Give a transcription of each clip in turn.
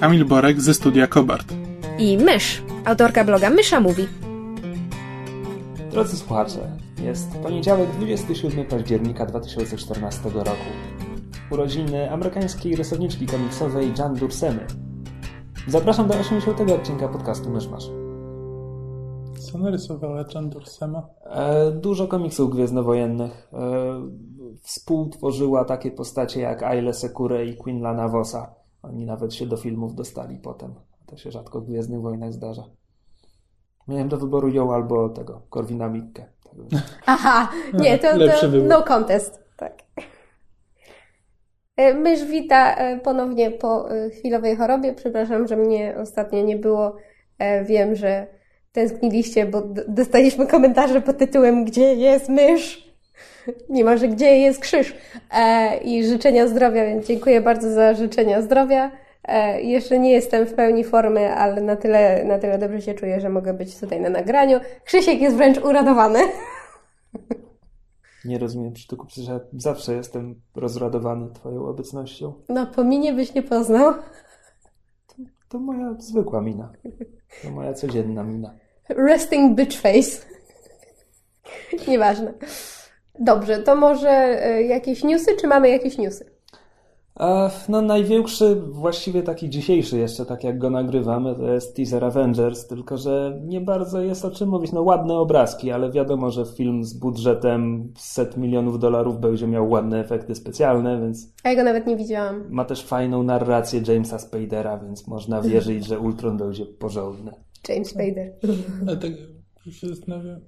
Kamil Borek ze studia Kobart. i Mysz, autorka bloga Mysza Mówi. Drodzy słuchacze, jest poniedziałek 27 października 2014 roku. Urodziny amerykańskiej rysowniczki komiksowej Jan Dursemy. Zapraszam do 80 odcinka podcastu Myszmasz. Co narysowała Jan Dursema? E, dużo komiksów gwiezdnowojennych. E, współtworzyła takie postacie jak Aile Sekure i Queen Lana Vossa. Oni nawet się do filmów dostali potem. To się rzadko w Gwiezdnych Wojnach zdarza. Miałem do wyboru ją albo tego, Korwina Mikke. Tak Aha, nie, to, to no contest. Tak. E, Mysz wita e, ponownie po e, chwilowej chorobie. Przepraszam, że mnie ostatnio nie było. Wiem, że tęskniliście, bo dostaliśmy komentarze pod tytułem Gdzie jest mysz? Mimo, że gdzie jest krzyż? E, I życzenia zdrowia, więc dziękuję bardzo za życzenia zdrowia. E, Jeszcze nie jestem w pełni formy, ale na tyle, na tyle dobrze się czuję, że mogę być tutaj na nagraniu. Krzysiek jest wręcz uradowany. Nie rozumiem przytuku, przecież ja zawsze jestem rozradowany Twoją obecnością. No, po minie byś nie poznał. To moja zwykła mina. To moja codzienna mina. Resting bitch face. Nieważne. Dobrze, to może e, jakieś newsy, czy mamy jakieś newsy? A, no największy, właściwie taki dzisiejszy jeszcze, tak jak go nagrywamy, to jest teaser Avengers, tylko że nie bardzo jest o czym mówić. No ładne obrazki, ale wiadomo, że film z budżetem set milionów dolarów będzie miał ładne efekty specjalne, więc A ja go nawet nie widziałam. ma też fajną narrację Jamesa Spadera, więc można wierzyć, że Ultron będzie porządny. James Spader. Ale tak się zastanawiam,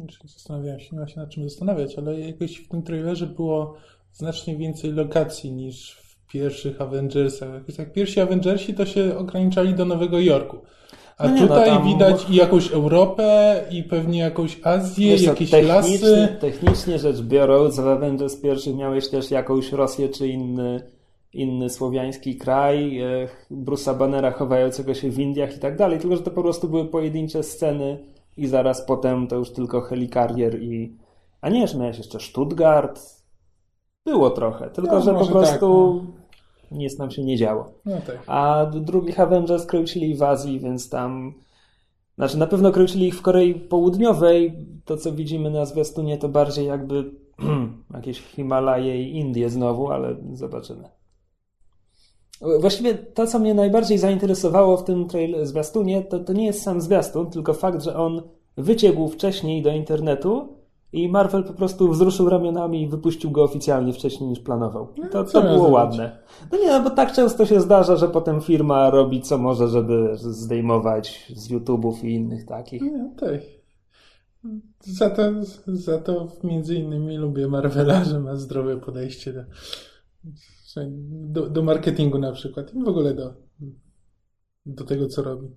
znaczy zastanawiałem się, nie ma się nad czym zastanawiać, ale jakoś w tym trailerze było znacznie więcej lokacji niż w pierwszych Avengersach. Jakoś tak pierwsi Avengersi to się ograniczali do Nowego Jorku. A No nie, no tutaj tam- widać i jakąś Europę, i pewnie jakąś Azję, Wiesz jakieś technicznie, lasy. technicznie rzecz biorąc, w Avengers pierwszych miałeś też jakąś Rosję czy inny, inny słowiański kraj, e, Bruce'a Bannera chowającego się w Indiach i tak dalej, tylko że to po prostu były pojedyncze sceny i zaraz potem to już tylko helikarier i... A nie, że miałeś jeszcze Stuttgart. Było trochę, tylko No, że po może prostu nic nam się nie działo. No tak. A drugich Avengers kręcili w Azji, więc tam. Znaczy, na pewno kręcili ich w Korei Południowej. To, co widzimy na zwiastunie, to bardziej jakby jakieś Himalaje i Indie znowu, ale zobaczymy. Właściwie to, co mnie najbardziej zainteresowało w tym trail zwiastunie, to, to nie jest sam zwiastun, tylko fakt, że on wyciekł wcześniej do internetu i Marvel po prostu wzruszył ramionami i wypuścił go oficjalnie wcześniej niż planował. I To, to było zrobić? ładne. No nie, no bo tak często się zdarza, że potem firma robi co może, żeby zdejmować z YouTube'ów i innych takich. Nie, tak. Za to, za to między innymi lubię Marvela, że ma zdrowe podejście do, do, do marketingu na przykład i w ogóle do, do tego, co robi.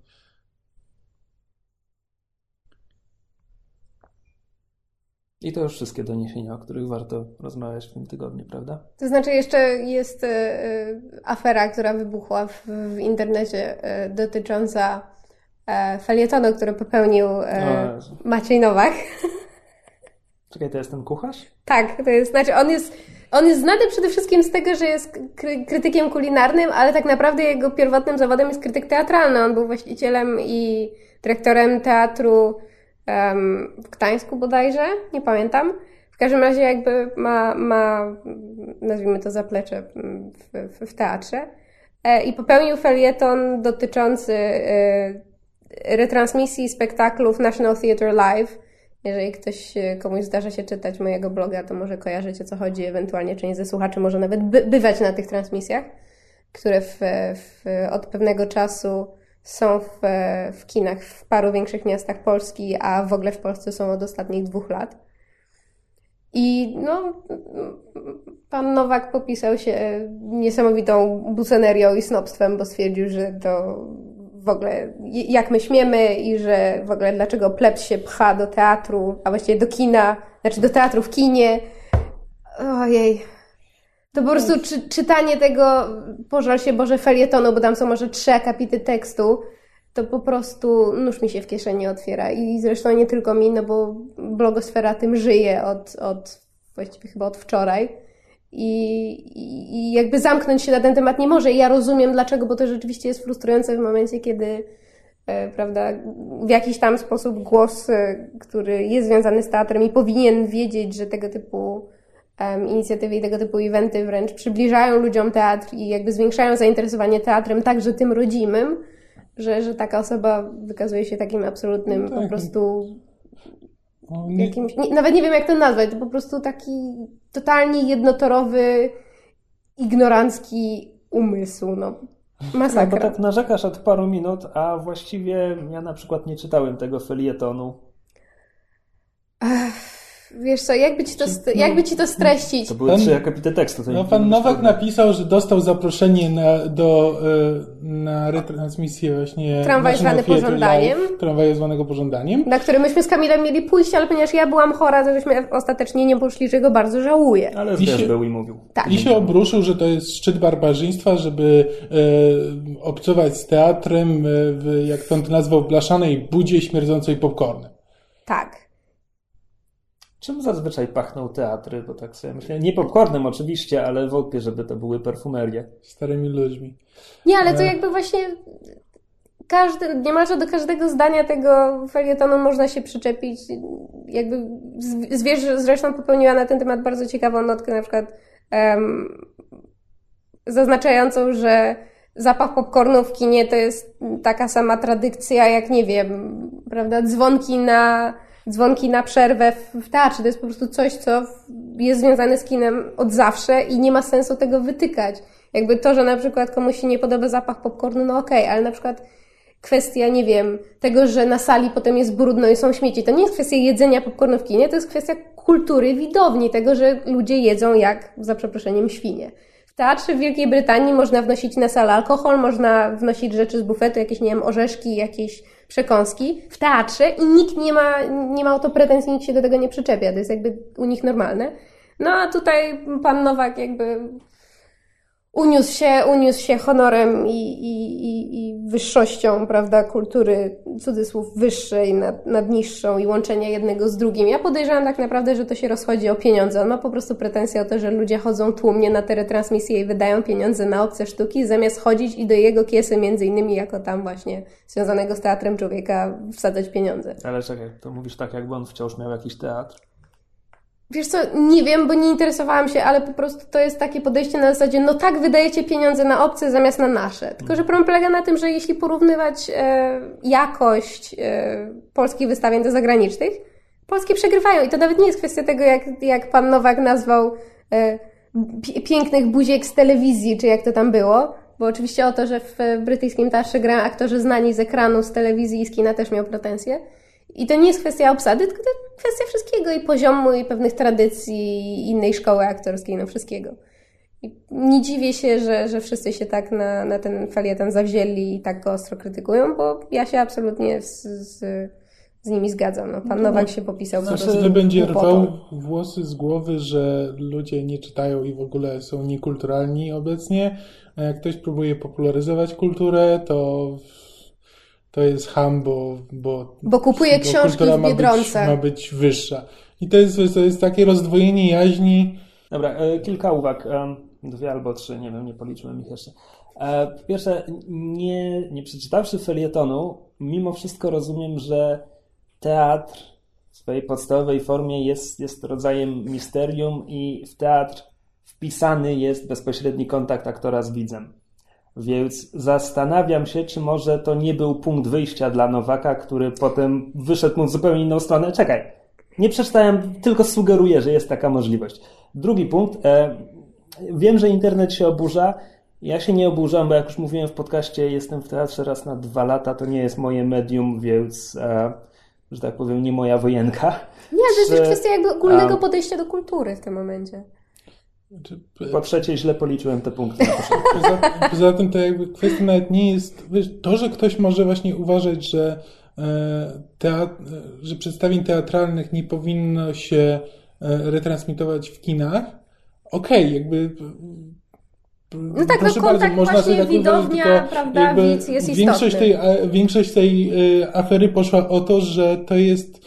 I to już wszystkie doniesienia, o których warto rozmawiać w tym tygodniu, prawda? To znaczy, jeszcze jest e, e, afera, która wybuchła w, w internecie e, dotycząca e, felietonu, który popełnił e. Maciej Nowak. Czekaj, to jest ten kucharz? Tak, to jest, znaczy on jest, on jest znany przede wszystkim z tego, że jest kry, krytykiem kulinarnym, ale tak naprawdę jego pierwotnym zawodem jest krytyk teatralny. On był właścicielem i dyrektorem teatru em, w Gdańsku bodajże, nie pamiętam. W każdym razie jakby ma, ma nazwijmy to zaplecze w, w, w teatrze. E, I popełnił felieton dotyczący e, retransmisji spektaklów National Theatre Live. Jeżeli ktoś, e, komuś zdarza się czytać mojego bloga, to może kojarzyć o co chodzi, ewentualnie część ze słuchaczy może nawet by, bywać na tych transmisjach, które w, w, od pewnego czasu są w, w kinach w paru większych miastach Polski, a w ogóle w Polsce są od ostatnich dwóch lat. I no, pan Nowak popisał się niesamowitą bucenerią i snobstwem, bo stwierdził, że to w ogóle jak my śmiemy i że w ogóle dlaczego plebs się pcha do teatru, a właściwie do kina, znaczy do teatru w kinie. Ojej. To po prostu czy, czytanie tego, pożal się Boże, felietonu, bo tam są może trzy akapity tekstu, to po prostu nóż mi się w kieszeni otwiera. I zresztą nie tylko mi, no bo blogosfera tym żyje od, od właściwie chyba od wczoraj. I, i, jakby zamknąć się na ten temat nie może. I ja rozumiem dlaczego, bo to rzeczywiście jest frustrujące w momencie, kiedy e, prawda, w jakiś tam sposób głos, e, który jest związany z teatrem i powinien wiedzieć, że tego typu um, inicjatywy i tego typu eventy wręcz przybliżają ludziom teatr i jakby zwiększają zainteresowanie teatrem, także tym rodzimym, że, że taka osoba wykazuje się takim absolutnym no tak. po prostu jakimś, nie, nawet nie wiem jak to nazwać, to po prostu taki totalnie jednotorowy, ignorancki umysł, no. Masakra. No, bo tak narzekasz od paru minut, a właściwie ja na przykład nie czytałem tego felietonu. Ech. Wiesz co, jakby ci to, jakby ci to streścić? To były pan, trzy akapity tekstu. To no, pan Nowak napisał, że dostał zaproszenie na, do, e, na retransmisję właśnie Tramwaj zwany pożądaniem. Tramwaj zwanego pożądaniem. Na który myśmy z Kamilem mieli pójść, ale ponieważ ja byłam chora, to żeśmy ostatecznie nie poszli, czego bardzo żałuję. Ale I się, był i mówił. Tak. I się obruszył, że to jest szczyt barbarzyństwa, żeby e, obcować z teatrem, e, w, jak to on to nazwał, w blaszanej budzie śmierdzącej popcornem. Tak. Czym zazwyczaj pachną teatry? Bo tak sobie myślę, nie popcornem oczywiście, ale wątpię, żeby to były perfumerie. Starymi ludźmi. Nie, ale to e. jakby właśnie każdy, niemalże do każdego zdania tego felietonu można się przyczepić. Jakby zwierz zresztą popełniła na ten temat bardzo ciekawą notkę, na przykład um, zaznaczającą, że zapach popcornu w kinie to jest taka sama tradycja jak, nie wiem, prawda, dzwonki na dzwonki na przerwę w teatrze. To jest po prostu coś, co jest związane z kinem od zawsze i nie ma sensu tego wytykać. Jakby to, że na przykład komuś się nie podoba zapach popcornu, no okej, okay, ale na przykład kwestia, nie wiem, tego, że na sali potem jest brudno i są śmieci. To nie jest kwestia jedzenia popcornu w kinie, to jest kwestia kultury widowni, tego, że ludzie jedzą jak, za przeproszeniem, świnie. Teatrze w Wielkiej Brytanii można wnosić na salę alkohol, można wnosić rzeczy z bufetu, jakieś, nie wiem, orzeszki, jakieś przekąski w teatrze i nikt nie ma, nie ma o to pretensji, nikt się do tego nie przyczepia. To jest jakby u nich normalne. No a tutaj pan Nowak jakby uniósł się, uniósł się honorem i, i, i, i wyższością, prawda, kultury, cudzysłów, wyższej nad, nad niższą i łączenia jednego z drugim. Ja podejrzewam tak naprawdę, że to się rozchodzi o pieniądze. On ma po prostu pretensję o to, że ludzie chodzą tłumnie na te retransmisje i wydają pieniądze na obce sztuki, zamiast chodzić i do jego kiesy, między innymi jako tam właśnie związanego z teatrem człowieka, wsadzać pieniądze. Ale czekaj, to mówisz tak, jakby on wciąż miał jakiś teatr? Wiesz co, nie wiem, bo nie interesowałam się, ale po prostu to jest takie podejście na zasadzie, no tak, wydajecie pieniądze na obce zamiast na nasze. Tylko, że problem polega na tym, że jeśli porównywać e, jakość e, polskich wystawień do zagranicznych, polskie przegrywają. I to nawet nie jest kwestia tego, jak, jak pan Nowak nazwał e, pięknych buziek z telewizji, czy jak to tam było. Bo oczywiście o to, że w brytyjskim teatrze grają aktorzy znani z ekranu, z telewizji i z kina też miał pretensje. I to nie jest kwestia obsady, tylko to kwestia wszystkiego i poziomu, i pewnych tradycji, i innej szkoły aktorskiej, no wszystkiego. I nie dziwię się, że, że wszyscy się tak na, na ten felieton zawzięli i tak go ostro krytykują, bo ja się absolutnie z, z, z nimi zgadzam. No, pan no Nowak się popisał po prostu. Znaczy, będzie rwał włosy z głowy, że ludzie nie czytają i w ogóle są niekulturalni obecnie. A jak ktoś próbuje popularyzować kulturę, to to jest ham, bo, bo, bo kupuje bo książki w Biedronce. Ma być, ma być wyższa. I to jest, to jest takie rozdwojenie jaźni. Dobra, e, kilka uwag. E, dwie albo trzy, nie wiem, nie policzyłem ich jeszcze. E, po pierwsze, nie, nie przeczytawszy felietonu, mimo wszystko rozumiem, że teatr w swojej podstawowej formie jest, jest rodzajem misterium i w teatr wpisany jest bezpośredni kontakt aktora z widzem. Więc zastanawiam się, czy może to nie był punkt wyjścia dla Nowaka, który potem wyszedł mu w zupełnie inną stronę. Czekaj, nie przeczytałem, tylko sugeruję, że jest taka możliwość. Drugi punkt. E, wiem, że internet się oburza. Ja się nie oburzam, bo jak już mówiłem w podcaście, jestem w teatrze raz na dwa lata, to nie jest moje medium, więc e, że tak powiem, nie moja wojenka. Nie, to jest kwestia jakby ogólnego podejścia do kultury w tym momencie. Znaczy, Po trzecie źle policzyłem te punkty. Poza, poza tym to jakby kwestia nawet nie jest, wiesz, to, że ktoś może właśnie uważać, że, e, teat, e, że przedstawień teatralnych nie powinno się e, retransmitować w kinach, okej, jakby No tak, no kontakt właśnie widownia, prawda, widz jest większość istotny. tej, większość tej e, afery poszła o to, że to jest,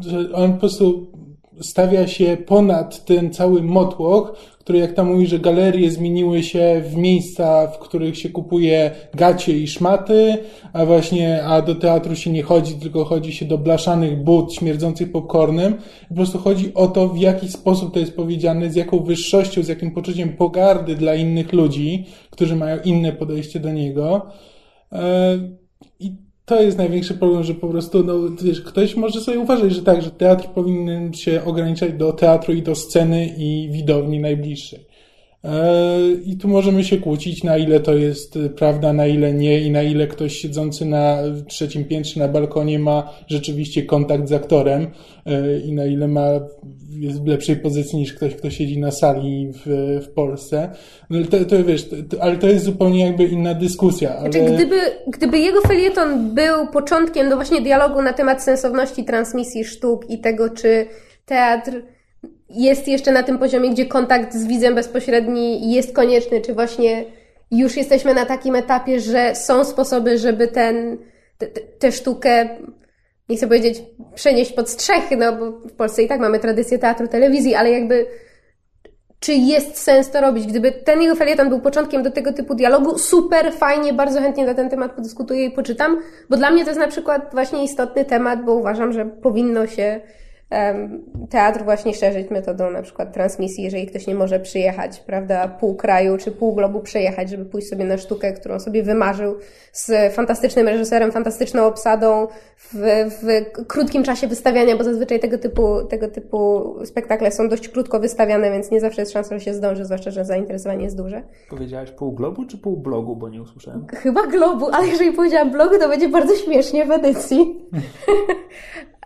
że on po prostu stawia się ponad ten cały motłoch, który jak tam mówi, że galerie zmieniły się w miejsca, w których się kupuje gacie i szmaty, a właśnie, a do teatru się nie chodzi, tylko chodzi się do blaszanych but śmierdzących popcornem. Po prostu chodzi o to, w jaki sposób to jest powiedziane, z jaką wyższością, z jakim poczuciem pogardy dla innych ludzi, którzy mają inne podejście do niego. E, I to jest największy problem, że po prostu, no, wiesz, ktoś może sobie uważać, że tak, że teatr powinien się ograniczać do teatru i do sceny i widowni najbliższej. E, I tu możemy się kłócić, na ile to jest y, prawda, na ile nie i na ile ktoś siedzący na trzecim piętrze na balkonie ma rzeczywiście kontakt z aktorem e, i na ile ma, jest w lepszej pozycji niż ktoś, kto siedzi na sali w, w Polsce. No, to, to wiesz, to, to, ale to jest zupełnie jakby inna dyskusja. Ale... Znaczy, gdyby, gdyby jego felieton był początkiem do właśnie dialogu na temat sensowności transmisji sztuk i tego, czy teatr jest jeszcze na tym poziomie, gdzie kontakt z widzem bezpośredni jest konieczny, czy właśnie już jesteśmy na takim etapie, że są sposoby, żeby ten, te- te- tę sztukę, nie chcę powiedzieć, przenieść pod strzechy, no bo w Polsce i tak mamy tradycję teatru, telewizji, ale jakby czy jest sens to robić. Gdyby ten jego felieton był początkiem do tego typu dialogu, super, fajnie, bardzo chętnie na ten temat podyskutuję i poczytam, bo dla mnie to jest na przykład właśnie istotny temat, bo uważam, że powinno się teatr właśnie szerzyć metodą na przykład transmisji, jeżeli ktoś nie może przyjechać, prawda, pół kraju czy pół globu przejechać, żeby pójść sobie na sztukę, którą sobie wymarzył z fantastycznym reżyserem, fantastyczną obsadą w, w krótkim czasie wystawiania, bo zazwyczaj tego typu, tego typu spektakle są dość krótko wystawiane, więc nie zawsze jest szansa, że się zdąży, zwłaszcza, że zainteresowanie jest duże. Powiedziałaś pół globu czy pół blogu, bo nie usłyszałem. Chyba globu, ale jeżeli powiedziałam blogu, to będzie bardzo śmiesznie w edycji.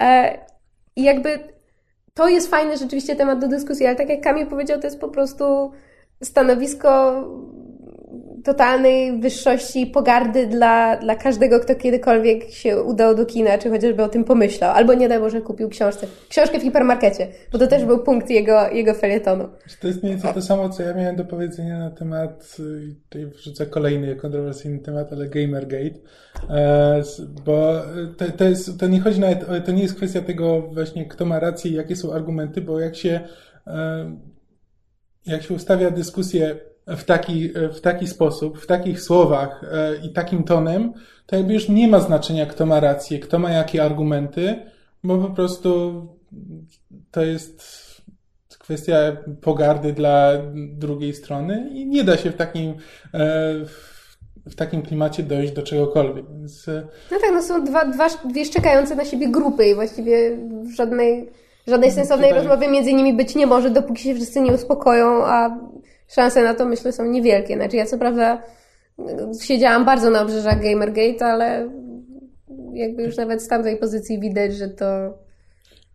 I jakby to jest fajny rzeczywiście temat do dyskusji, ale tak jak Kamil powiedział, to jest po prostu stanowisko totalnej wyższości, pogardy dla, dla każdego, kto kiedykolwiek się udał do kina, czy chociażby o tym pomyślał, albo nie daj Boże kupił książkę, książkę w hipermarkecie, bo to też był punkt jego, jego felietonu. To jest więcej to samo, co ja miałem do powiedzenia na temat, y, tutaj wrzucę kolejny kontrowersyjny temat, ale Gamergate, E, bo to, to, jest, to nie chodzi nawet, to nie jest kwestia tego właśnie, kto ma rację i jakie są argumenty, bo jak się, e, jak się ustawia dyskusję w taki, w taki sposób, w takich słowach e, i takim tonem, to jakby już nie ma znaczenia, kto ma rację, kto ma jakie argumenty, bo po prostu to jest kwestia pogardy dla drugiej strony i nie da się w takim, e, w- takim klimacie dojść do czegokolwiek. Więc e, No tak, no są dwa, dwa, dwie szczekające na siebie grupy i właściwie żadnej, żadnej sensownej Tutaj- rozmowy między nimi być nie może, dopóki się wszyscy nie uspokoją, a szanse na to myślę są niewielkie. Znaczy ja co prawda y, siedziałam bardzo na obrzeżach Gamergate, ale jakby już nawet z tamtej pozycji widać, że to...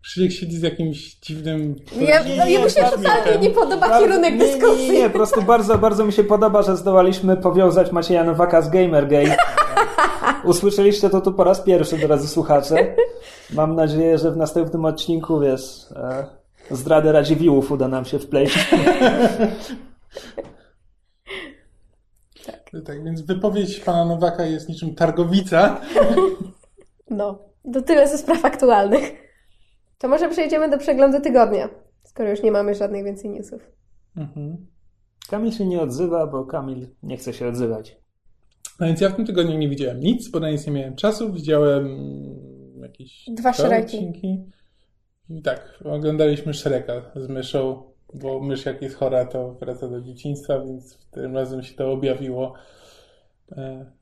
Krzysiek siedzi z jakimś dziwnym... Ja, Nie, no, nie, jemu się totalnie nie podoba Bardzo- kierunek nie, dyskusji. Nie, nie, po prostu bardzo, bardzo mi się podoba, że zdołaliśmy powiązać Macieja Nowaka z Gamergate. Usłyszeliście to tu po raz pierwszy, drodzy słuchacze. Mam nadzieję, że w następnym odcinku, wiesz, e, zdradę Radziwiłłów uda nam się wpleść. Tak, więc wypowiedź pana Nowaka jest niczym targowica. No, to tyle ze spraw aktualnych. To może przejdziemy do przeglądu tygodnia, skoro już nie mamy żadnych więcej newsów. Mhm. Kamil się nie odzywa, bo Kamil nie chce się odzywać. No więc ja w tym tygodniu nie widziałem nic, bo na nic nie miałem czasu. Widziałem jakieś Dwa dwa Shreki. odcinki. I tak, oglądaliśmy Shreka z myszą, bo mysz jak jest chora, to wraca do dzieciństwa, więc tym razem się to objawiło e,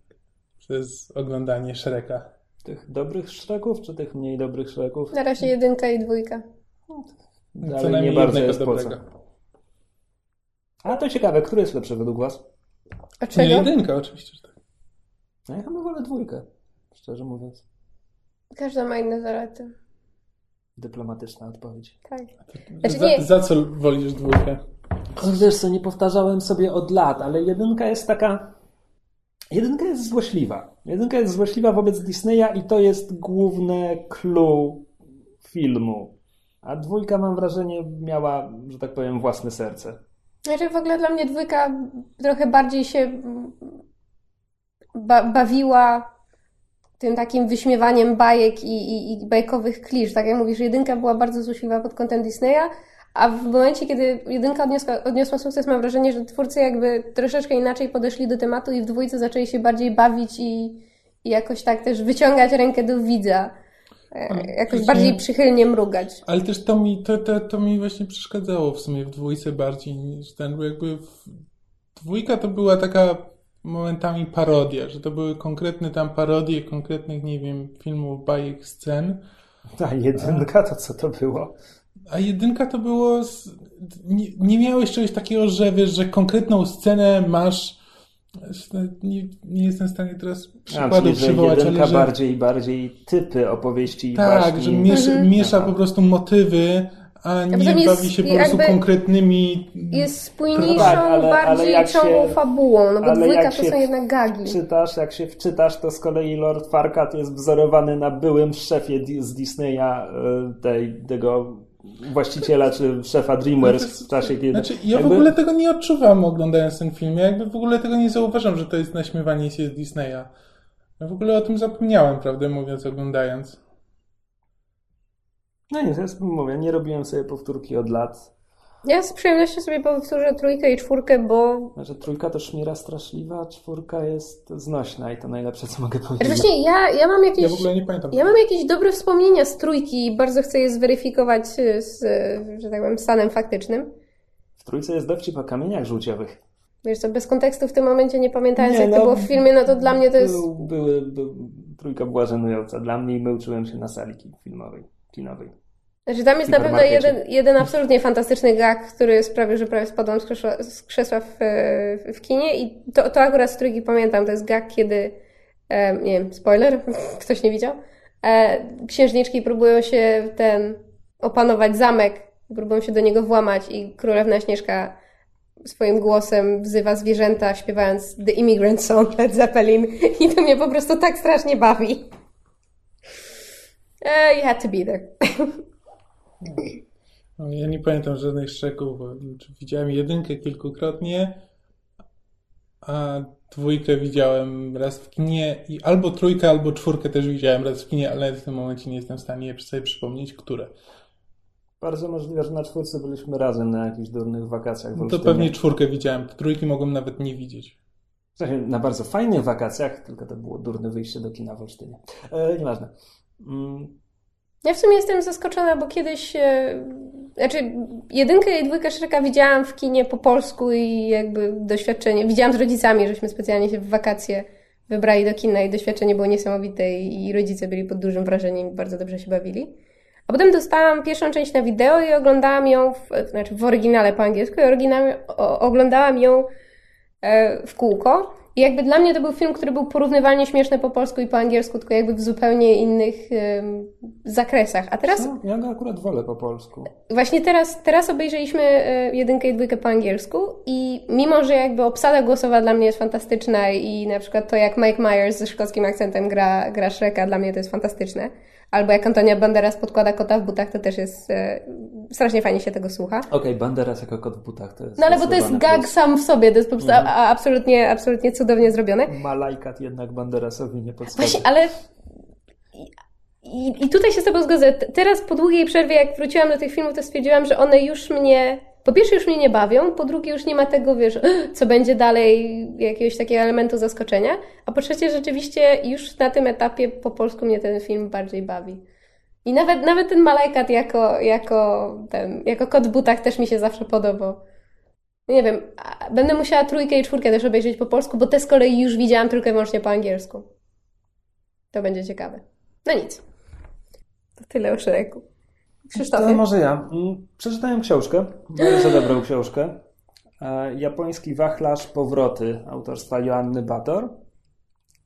przez oglądanie Shreka. Tych dobrych szreków, czy tych mniej dobrych szreków? Na razie jedynka i dwójka. Ale Co najmniej nie bardzo jednego jest dobrego. A to ciekawe, który jest lepszy według was? A Nie, czego? jedynka oczywiście, że tak. No ja chyba wolę dwójkę, szczerze mówiąc. Każda ma inne zalety. Dyplomatyczna odpowiedź. Tak. Znaczy, nie- za, za co wolisz dwójkę? O, Wiesz co, nie powtarzałem sobie od lat, ale jedynka jest taka... Jedynka jest złośliwa. Jedynka jest złośliwa wobec Disneya i to jest główne clue filmu. A dwójka, mam wrażenie, miała, że tak powiem, własne serce. Znaczy w ogóle dla mnie dwójka trochę bardziej się ba bawiła tym takim wyśmiewaniem bajek i, i, i bajkowych klisz. Tak jak mówisz, jedynka była bardzo złośliwa pod kątem Disneya, a w momencie, kiedy jedynka odniosła, odniosła sukces, mam wrażenie, że twórcy jakby troszeczkę inaczej podeszli do tematu i w dwójce zaczęli się bardziej bawić i, i jakoś tak też wyciągać rękę do widza. E, Ale Jakoś przecież- bardziej przychylnie mrugać. Ale też to mi, to, to, to mi właśnie przeszkadzało w sumie w dwójce bardziej niż ten, bo jakby w, dwójka to była taka momentami parodia, że to były konkretne tam parodie konkretnych, nie wiem, filmów, bajek, scen, A jedynka to co to było? a jedynka to było, z, nie, nie miałeś czegoś takiego, że wiesz, że konkretną scenę masz, nie, nie jestem w stanie teraz A, przykładów czyli, że przywołać, ale że... bardziej, bardziej typy opowieści i Tak, baśni. że miesza, Mhm. miesza po prostu motywy, a nie jest bawi się po prostu konkretnymi. Jest spójniejszą, Tak, ale- ale bardziej jak ciągłą się- fabułą, no bo ale dwójka to są jednak gagi. Czytasz, jak się wczytasz, to z kolei Lord Farquaad jest wzorowany na byłym szefie z Disneya, y, tej, tego właściciela czy szefa DreamWorks w czasie, kiedy... Znaczy, ja w jakby- ogóle tego nie odczuwam oglądając ten film. Ja jakby w ogóle tego nie zauważam, że to jest naśmiewanie się z Disneya. Ja w ogóle o tym zapomniałem, prawdę mówiąc, oglądając. No nie, to jest, mówię, nie robiłem sobie powtórki od lat. Ja z przyjemnością sobie powtórzę trójkę i czwórkę, bo Znaczy trójka to szmira straszliwa, a czwórka jest znośna i to najlepsze, co mogę Znaczy powiedzieć. Właśnie ja, ja mam jakieś. Ja w ogóle nie pamiętam. Ja mam jakieś dobre wspomnienia z trójki i bardzo chcę je zweryfikować y, z, że tak powiem, stanem faktycznym. W trójce jest dowcip o kamieniach żółciowych. Wiesz co, bez kontekstu w tym momencie nie pamiętając Nie, jak no, to było w filmie, no to dla mnie to jest... Był, były, był, trójka była żenująca dla mnie i my uczyłem się na sali filmowej, kinowej. Znaczy tam jest na pewno jeden, jeden absolutnie fantastyczny gag, który sprawił, że prawie spadłam z krzesła, z krzesła w, w kinie i to, to akurat z trójki pamiętam. To jest gag, kiedy, e, nie wiem, spoiler, ktoś nie widział, e, księżniczki próbują się ten opanować zamek, próbują się do niego włamać i królewna Śnieżka swoim głosem wzywa zwierzęta, śpiewając The Immigrant Song Led Zeppelin i to mnie po prostu tak strasznie bawi. E, you had to be there. No, ja nie pamiętam żadnych szczegółów, widziałem jedynkę kilkukrotnie, a dwójkę widziałem raz w kinie i albo trójkę, albo czwórkę też widziałem raz w kinie, ale w tym momencie nie jestem w stanie sobie przypomnieć, które. Bardzo możliwe, że na czwórce byliśmy razem na jakichś durnych wakacjach w No to pewnie czwórkę widziałem, trójki mogłem nawet nie widzieć. Na bardzo fajnych wakacjach, tylko to było durne wyjście do kina w Olsztynie. E, nieważne. Mm, Ja w sumie jestem zaskoczona, bo kiedyś, e, znaczy jedynkę i dwójkę Shreka widziałam w kinie po polsku i jakby doświadczenie, widziałam z rodzicami, żeśmy specjalnie się w wakacje wybrali do kina i doświadczenie było niesamowite i, rodzice byli pod dużym wrażeniem i bardzo dobrze się bawili. A potem dostałam pierwszą część na wideo i oglądałam ją, w, znaczy w oryginale po angielsku i oryginalnie, o, oglądałam ją e, w kółko. I jakby dla mnie to był film, który był porównywalnie śmieszny po polsku i po angielsku, tylko jakby w zupełnie innych zakresach. A teraz, no, ja go akurat wolę po polsku. właśnie teraz, teraz obejrzeliśmy e, jedynkę i dwójkę po angielsku i mimo, że jakby obsada głosowa dla mnie jest fantastyczna i na przykład to jak Mike Myers ze szkockim akcentem gra, gra Shreka, dla mnie to jest fantastyczne. Albo jak Antonia Banderas podkłada kota w butach, to też jest, e, strasznie fajnie się tego słucha. Okej, Banderas jako kot w butach to jest No ale bo to jest gag sam w sobie, to jest po prostu a, a, absolutnie, absolutnie cudownie zrobione. plus. Malajkat jednak Banderasowi nie podchodzi. Właśnie, ale i, i tutaj się z Tobą zgodzę. Teraz po długiej przerwie, jak wróciłam do tych filmów, to stwierdziłam, że one już mnie, po pierwsze już mnie nie bawią, po drugie już nie ma tego, wiesz, co będzie dalej, jakiegoś takiego elementu zaskoczenia, a po trzecie rzeczywiście już na tym etapie po polsku mnie ten film bardziej bawi. I nawet, nawet ten Malajkat jako, jako, ten, jako kot w butach też mi się zawsze podobał. Nie wiem, będę musiała trójkę i czwórkę też obejrzeć po polsku, bo te z kolei już widziałam tylko i wyłącznie po angielsku. To będzie ciekawe. No nic. To tyle o Shreku. To Krzysztofie? może ja. Mm, Przeczytałem książkę, bardzo dobrą książkę. E, Japoński wachlarz Powroty autorstwa Joanny Bator.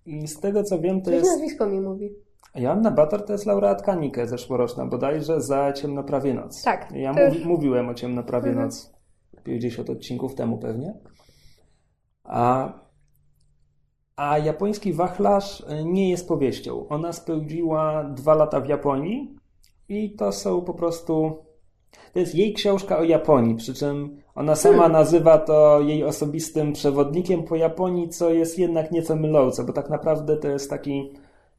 I z tego co wiem, to Coś jest nazwisko mi mówi. Joanna Bator to jest laureatka Nike zeszłoroczna, bodajże za Ciemnoprawie Noc. Tak. Ja już- mówiłem o Ciemnoprawie Mhm. Noc 50 odcinków temu pewnie. A, a japoński wachlarz e, nie jest powieścią. Ona spędziła dwa lata w Japonii i to są po prostu... To jest jej książka o Japonii, przy czym ona sama Hmm. nazywa to jej osobistym przewodnikiem po Japonii, co jest jednak nieco mylące, bo tak naprawdę to jest taki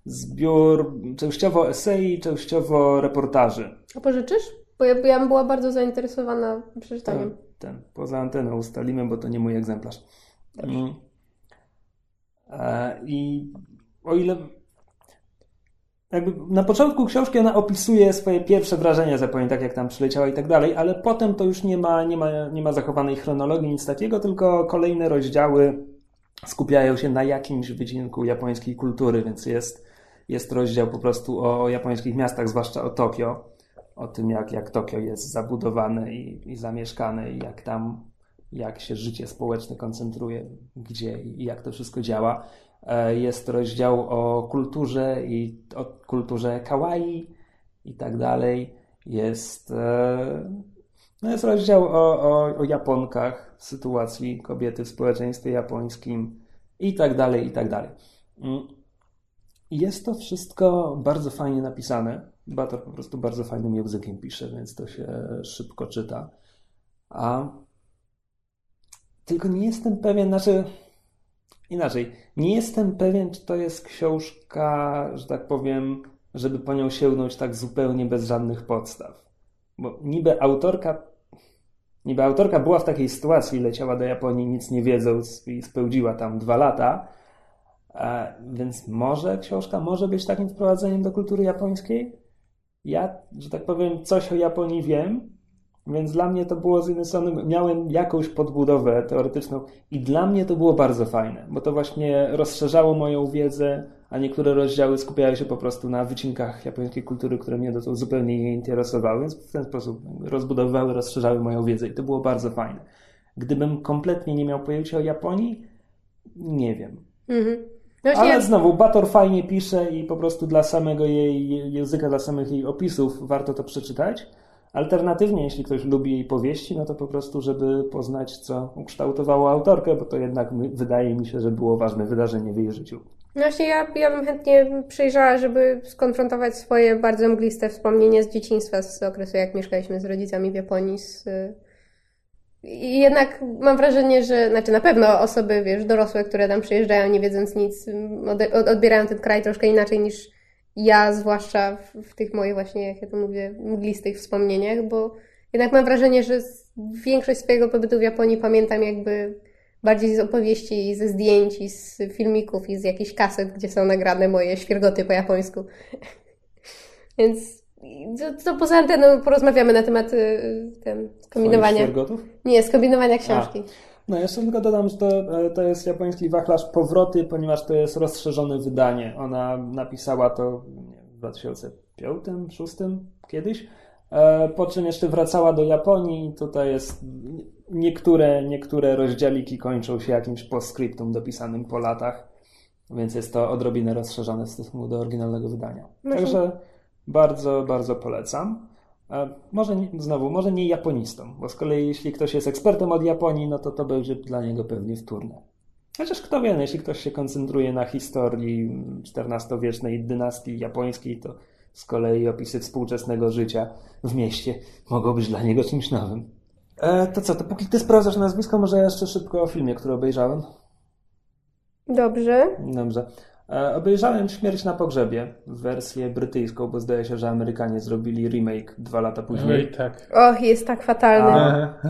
zbiór częściowo esei, częściowo reportaży. A pożyczysz? Bo ja, ja bym była bardzo zainteresowana przeczytaniem. Ten, poza anteną ustalimy, bo to nie mój egzemplarz. Mm. E, I o ile. Jakby na początku książki ona opisuje swoje pierwsze wrażenia z Japonii, tak jak tam przyleciała i tak dalej, ale potem to już nie ma, nie ma, nie ma zachowanej chronologii, nic takiego, tylko kolejne rozdziały skupiają się na jakimś wycinku japońskiej kultury, więc jest, jest rozdział po prostu o japońskich miastach, zwłaszcza o Tokio, o tym jak, jak Tokio jest zabudowane i, i zamieszkane i jak tam, jak się życie społeczne koncentruje, gdzie i jak to wszystko działa. E, Jest rozdział o kulturze i o kulturze kawaii i tak dalej. Jest, e, no jest rozdział o, o, o Japonkach, sytuacji kobiety w społeczeństwie japońskim i tak dalej, i tak dalej. Mm. Jest to wszystko bardzo fajnie napisane. Bator po prostu bardzo fajnym językiem pisze, więc to się szybko czyta. A tylko nie jestem pewien, znaczy inaczej, nie jestem pewien, czy to jest książka, że tak powiem, żeby po nią sięgnąć tak zupełnie bez żadnych podstaw. Bo niby autorka, niby autorka była w takiej sytuacji, leciała do Japonii nic nie wiedząc i spełdziła tam dwa lata, E, Więc może książka może być takim wprowadzeniem do kultury japońskiej? Ja, że tak powiem, coś o Japonii wiem, więc dla mnie to było z jednej strony, miałem jakąś podbudowę teoretyczną i dla mnie to było bardzo fajne, bo to właśnie rozszerzało moją wiedzę, a niektóre rozdziały skupiały się po prostu na wycinkach japońskiej kultury, które mnie dotąd zupełnie nie interesowały, więc w ten sposób rozbudowywały, rozszerzały moją wiedzę i to było bardzo fajne. Gdybym kompletnie nie miał pojęcia o Japonii, nie wiem. Mhm. No Ale znowu, Bator fajnie pisze i po prostu dla samego jej języka, dla samych jej opisów warto to przeczytać. Alternatywnie, jeśli ktoś lubi jej powieści, no to po prostu, żeby poznać, co ukształtowało autorkę, bo to jednak my- wydaje mi się, że było ważne wydarzenie w jej życiu. no właśnie ja, ja bym chętnie przyjrzała, żeby skonfrontować swoje bardzo mgliste wspomnienie z dzieciństwa, z okresu, jak mieszkaliśmy z rodzicami w Japonii. Z... I jednak mam wrażenie, że, znaczy na pewno osoby, wiesz, dorosłe, które tam przyjeżdżają nie wiedząc nic, odbierają ten kraj troszkę inaczej niż ja, zwłaszcza w, w tych moich właśnie, jak ja to mówię, mglistych wspomnieniach, bo jednak mam wrażenie, że większość swojego pobytu w Japonii pamiętam jakby bardziej z opowieści, i ze zdjęć, i z filmików, i z jakichś kaset, gdzie są nagrane moje świergoty po japońsku. Więc to, to poza anteną porozmawiamy na temat y, ten, skombinowania. świergotów? Nie, skombinowania książki. No, jeszcze tylko dodam, że to, e, to jest japoński wachlarz Powroty, ponieważ to jest rozszerzone wydanie. Ona napisała to w 2005, 2006 kiedyś, e, po czym jeszcze wracała do Japonii. Tutaj jest niektóre, niektóre rozdziałiki kończą się jakimś postscriptum dopisanym po latach, więc jest to odrobinę rozszerzone w stosunku do oryginalnego wydania. Także bardzo, bardzo polecam. A Może znowu, może nie japonistom, bo z kolei jeśli ktoś jest ekspertem od Japonii, no to to będzie dla niego pewnie wtórne. Chociaż kto wie, no, jeśli ktoś się koncentruje na historii XIV-wiecznej dynastii japońskiej, to z kolei opisy współczesnego życia w mieście mogą być dla niego czymś nowym. E, to co, to póki ty sprawdzasz nazwisko, może ja jeszcze szybko o filmie, który obejrzałem. Dobrze. Dobrze. E, Obejrzałem Śmierć na pogrzebie, wersję brytyjską, bo zdaje się, że Amerykanie zrobili remake dwa lata No później. i tak. Och, jest tak fatalny. A-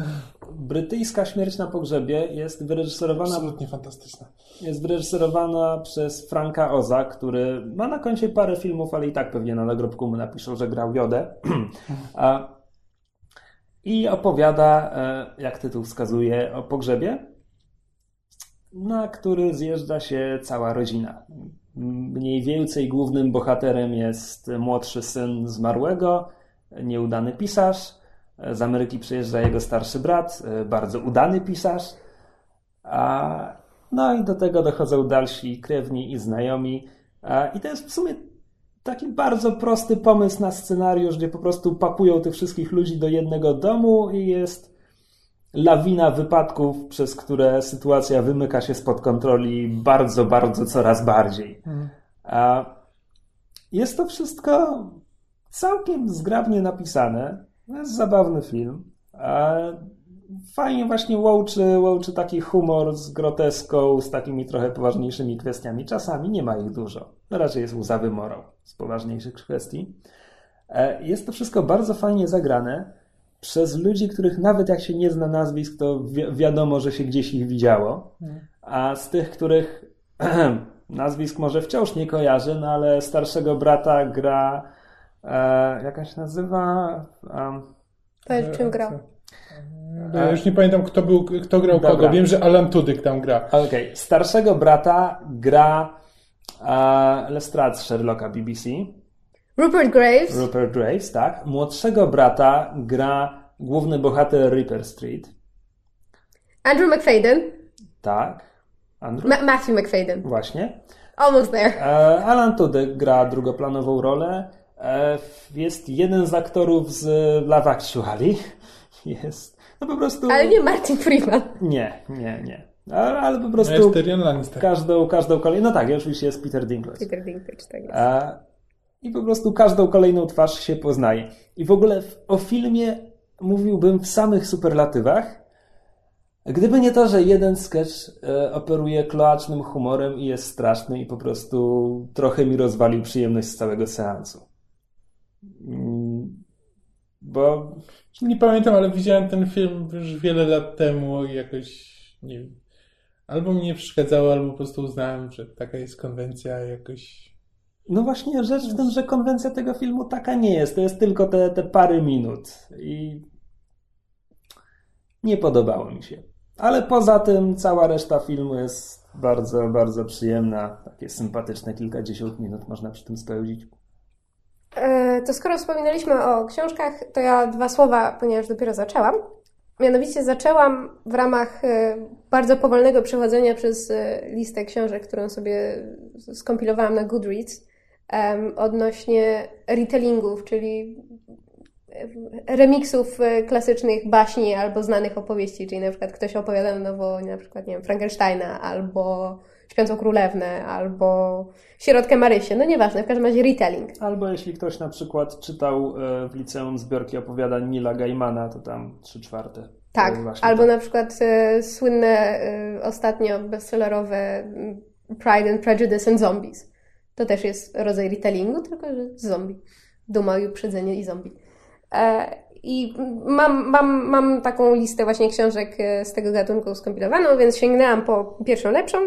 Brytyjska Śmierć na pogrzebie jest wyreżyserowana, Absolutnie fantastyczna. jest wyreżyserowana przez Franka Oza, który ma na koncie parę filmów, ale i tak pewnie na nagrobku mu napiszą, że grał Jodę. A- I opowiada, e, jak tytuł wskazuje, o pogrzebie, na który zjeżdża się cała rodzina. Mniej więcej głównym bohaterem jest młodszy syn zmarłego, nieudany pisarz. Z Ameryki przyjeżdża jego starszy brat, bardzo udany pisarz. A, no i do tego dochodzą dalsi krewni i znajomi. A, I to jest w sumie taki bardzo prosty pomysł na scenariusz, gdzie po prostu pakują tych wszystkich ludzi do jednego domu i jest lawina wypadków, przez które sytuacja wymyka się spod kontroli bardzo, bardzo coraz bardziej. A jest to wszystko całkiem zgrabnie napisane. To jest zabawny film. A fajnie właśnie łączy, łączy taki humor z groteską, z takimi trochę poważniejszymi kwestiami. Czasami nie ma ich dużo. No raczej jest łzawy morał z poważniejszych kwestii. E, Jest to wszystko bardzo fajnie zagrane przez ludzi, których nawet jak się nie zna nazwisk, to wi- wiadomo, że się gdzieś ich widziało. A z tych, których nazwisk może wciąż nie kojarzę, no ale starszego brata gra e, jaka się nazywa? Um, Powiedz, czym grał. No, Ja już nie pamiętam, kto, był, kto grał Dobra. kogo. Wiem, że Alan Tudyk tam gra. Okej, starszego brata gra e, Lestrade z Sherlocka BBC, Rupert Graves. Rupert Graves, tak. Młodszego brata gra główny bohater Reaper Street, Andrew McFadden. tak. Andrew? Ma- Matthew McFadden. Właśnie. Almost there. E, Alan Tudyk gra drugoplanową rolę. E, Jest jeden z aktorów z Love Actually. Jest. No po prostu. Ale nie Martin Freeman. Nie, nie, nie. Ale, ale po No prostu jest Tyrion Lannister. każdą, każdą kolejną. No tak, oczywiście jest Peter Dinklage. Peter Dinklage, tak jest. E, I po prostu każdą kolejną twarz się poznaje. I w ogóle o filmie mówiłbym w samych superlatywach. Gdyby nie to, że jeden sketch e, operuje kloacznym humorem i jest straszny i po prostu trochę mi rozwalił przyjemność z całego seansu. Mm, Bo Nie pamiętam, ale widziałem ten film już wiele lat temu i jakoś, nie wiem, albo mi nie przeszkadzało, albo po prostu uznałem, że taka jest konwencja jakoś... No właśnie, rzecz w tym, że konwencja tego filmu taka nie jest. To jest tylko te, te parę minut. I nie podobało mi się. Ale poza tym cała reszta filmu jest bardzo, bardzo przyjemna. Takie sympatyczne kilkadziesiąt minut można przy tym spełdzić. E, To skoro wspominaliśmy o książkach, to ja dwa słowa, ponieważ dopiero zaczęłam. Mianowicie zaczęłam w ramach e, bardzo powolnego przechodzenia przez e, listę książek, którą sobie skompilowałam na Goodreads, odnośnie retellingów, czyli remiksów e, klasycznych baśni albo znanych opowieści, czyli na przykład ktoś opowiada na nowo, na przykład, nie wiem, Frankensteina, albo Śpiącą Królewnę, albo Sierotkę Marysię, no nieważne, w każdym razie retelling. Albo jeśli ktoś na przykład czytał e, w liceum zbiorki opowiadań Nila Gaimana, to tam trzy czwarte. Tak, albo tak. na przykład e, słynne ostatnio bestsellerowe mm, Pride and Prejudice and Zombies. To też jest rodzaj retellingu, tylko że zombie. Duma i uprzedzenie i zombie. E, I mam, mam, mam taką listę właśnie książek e, z tego gatunku skompilowaną, więc sięgnęłam po pierwszą lepszą,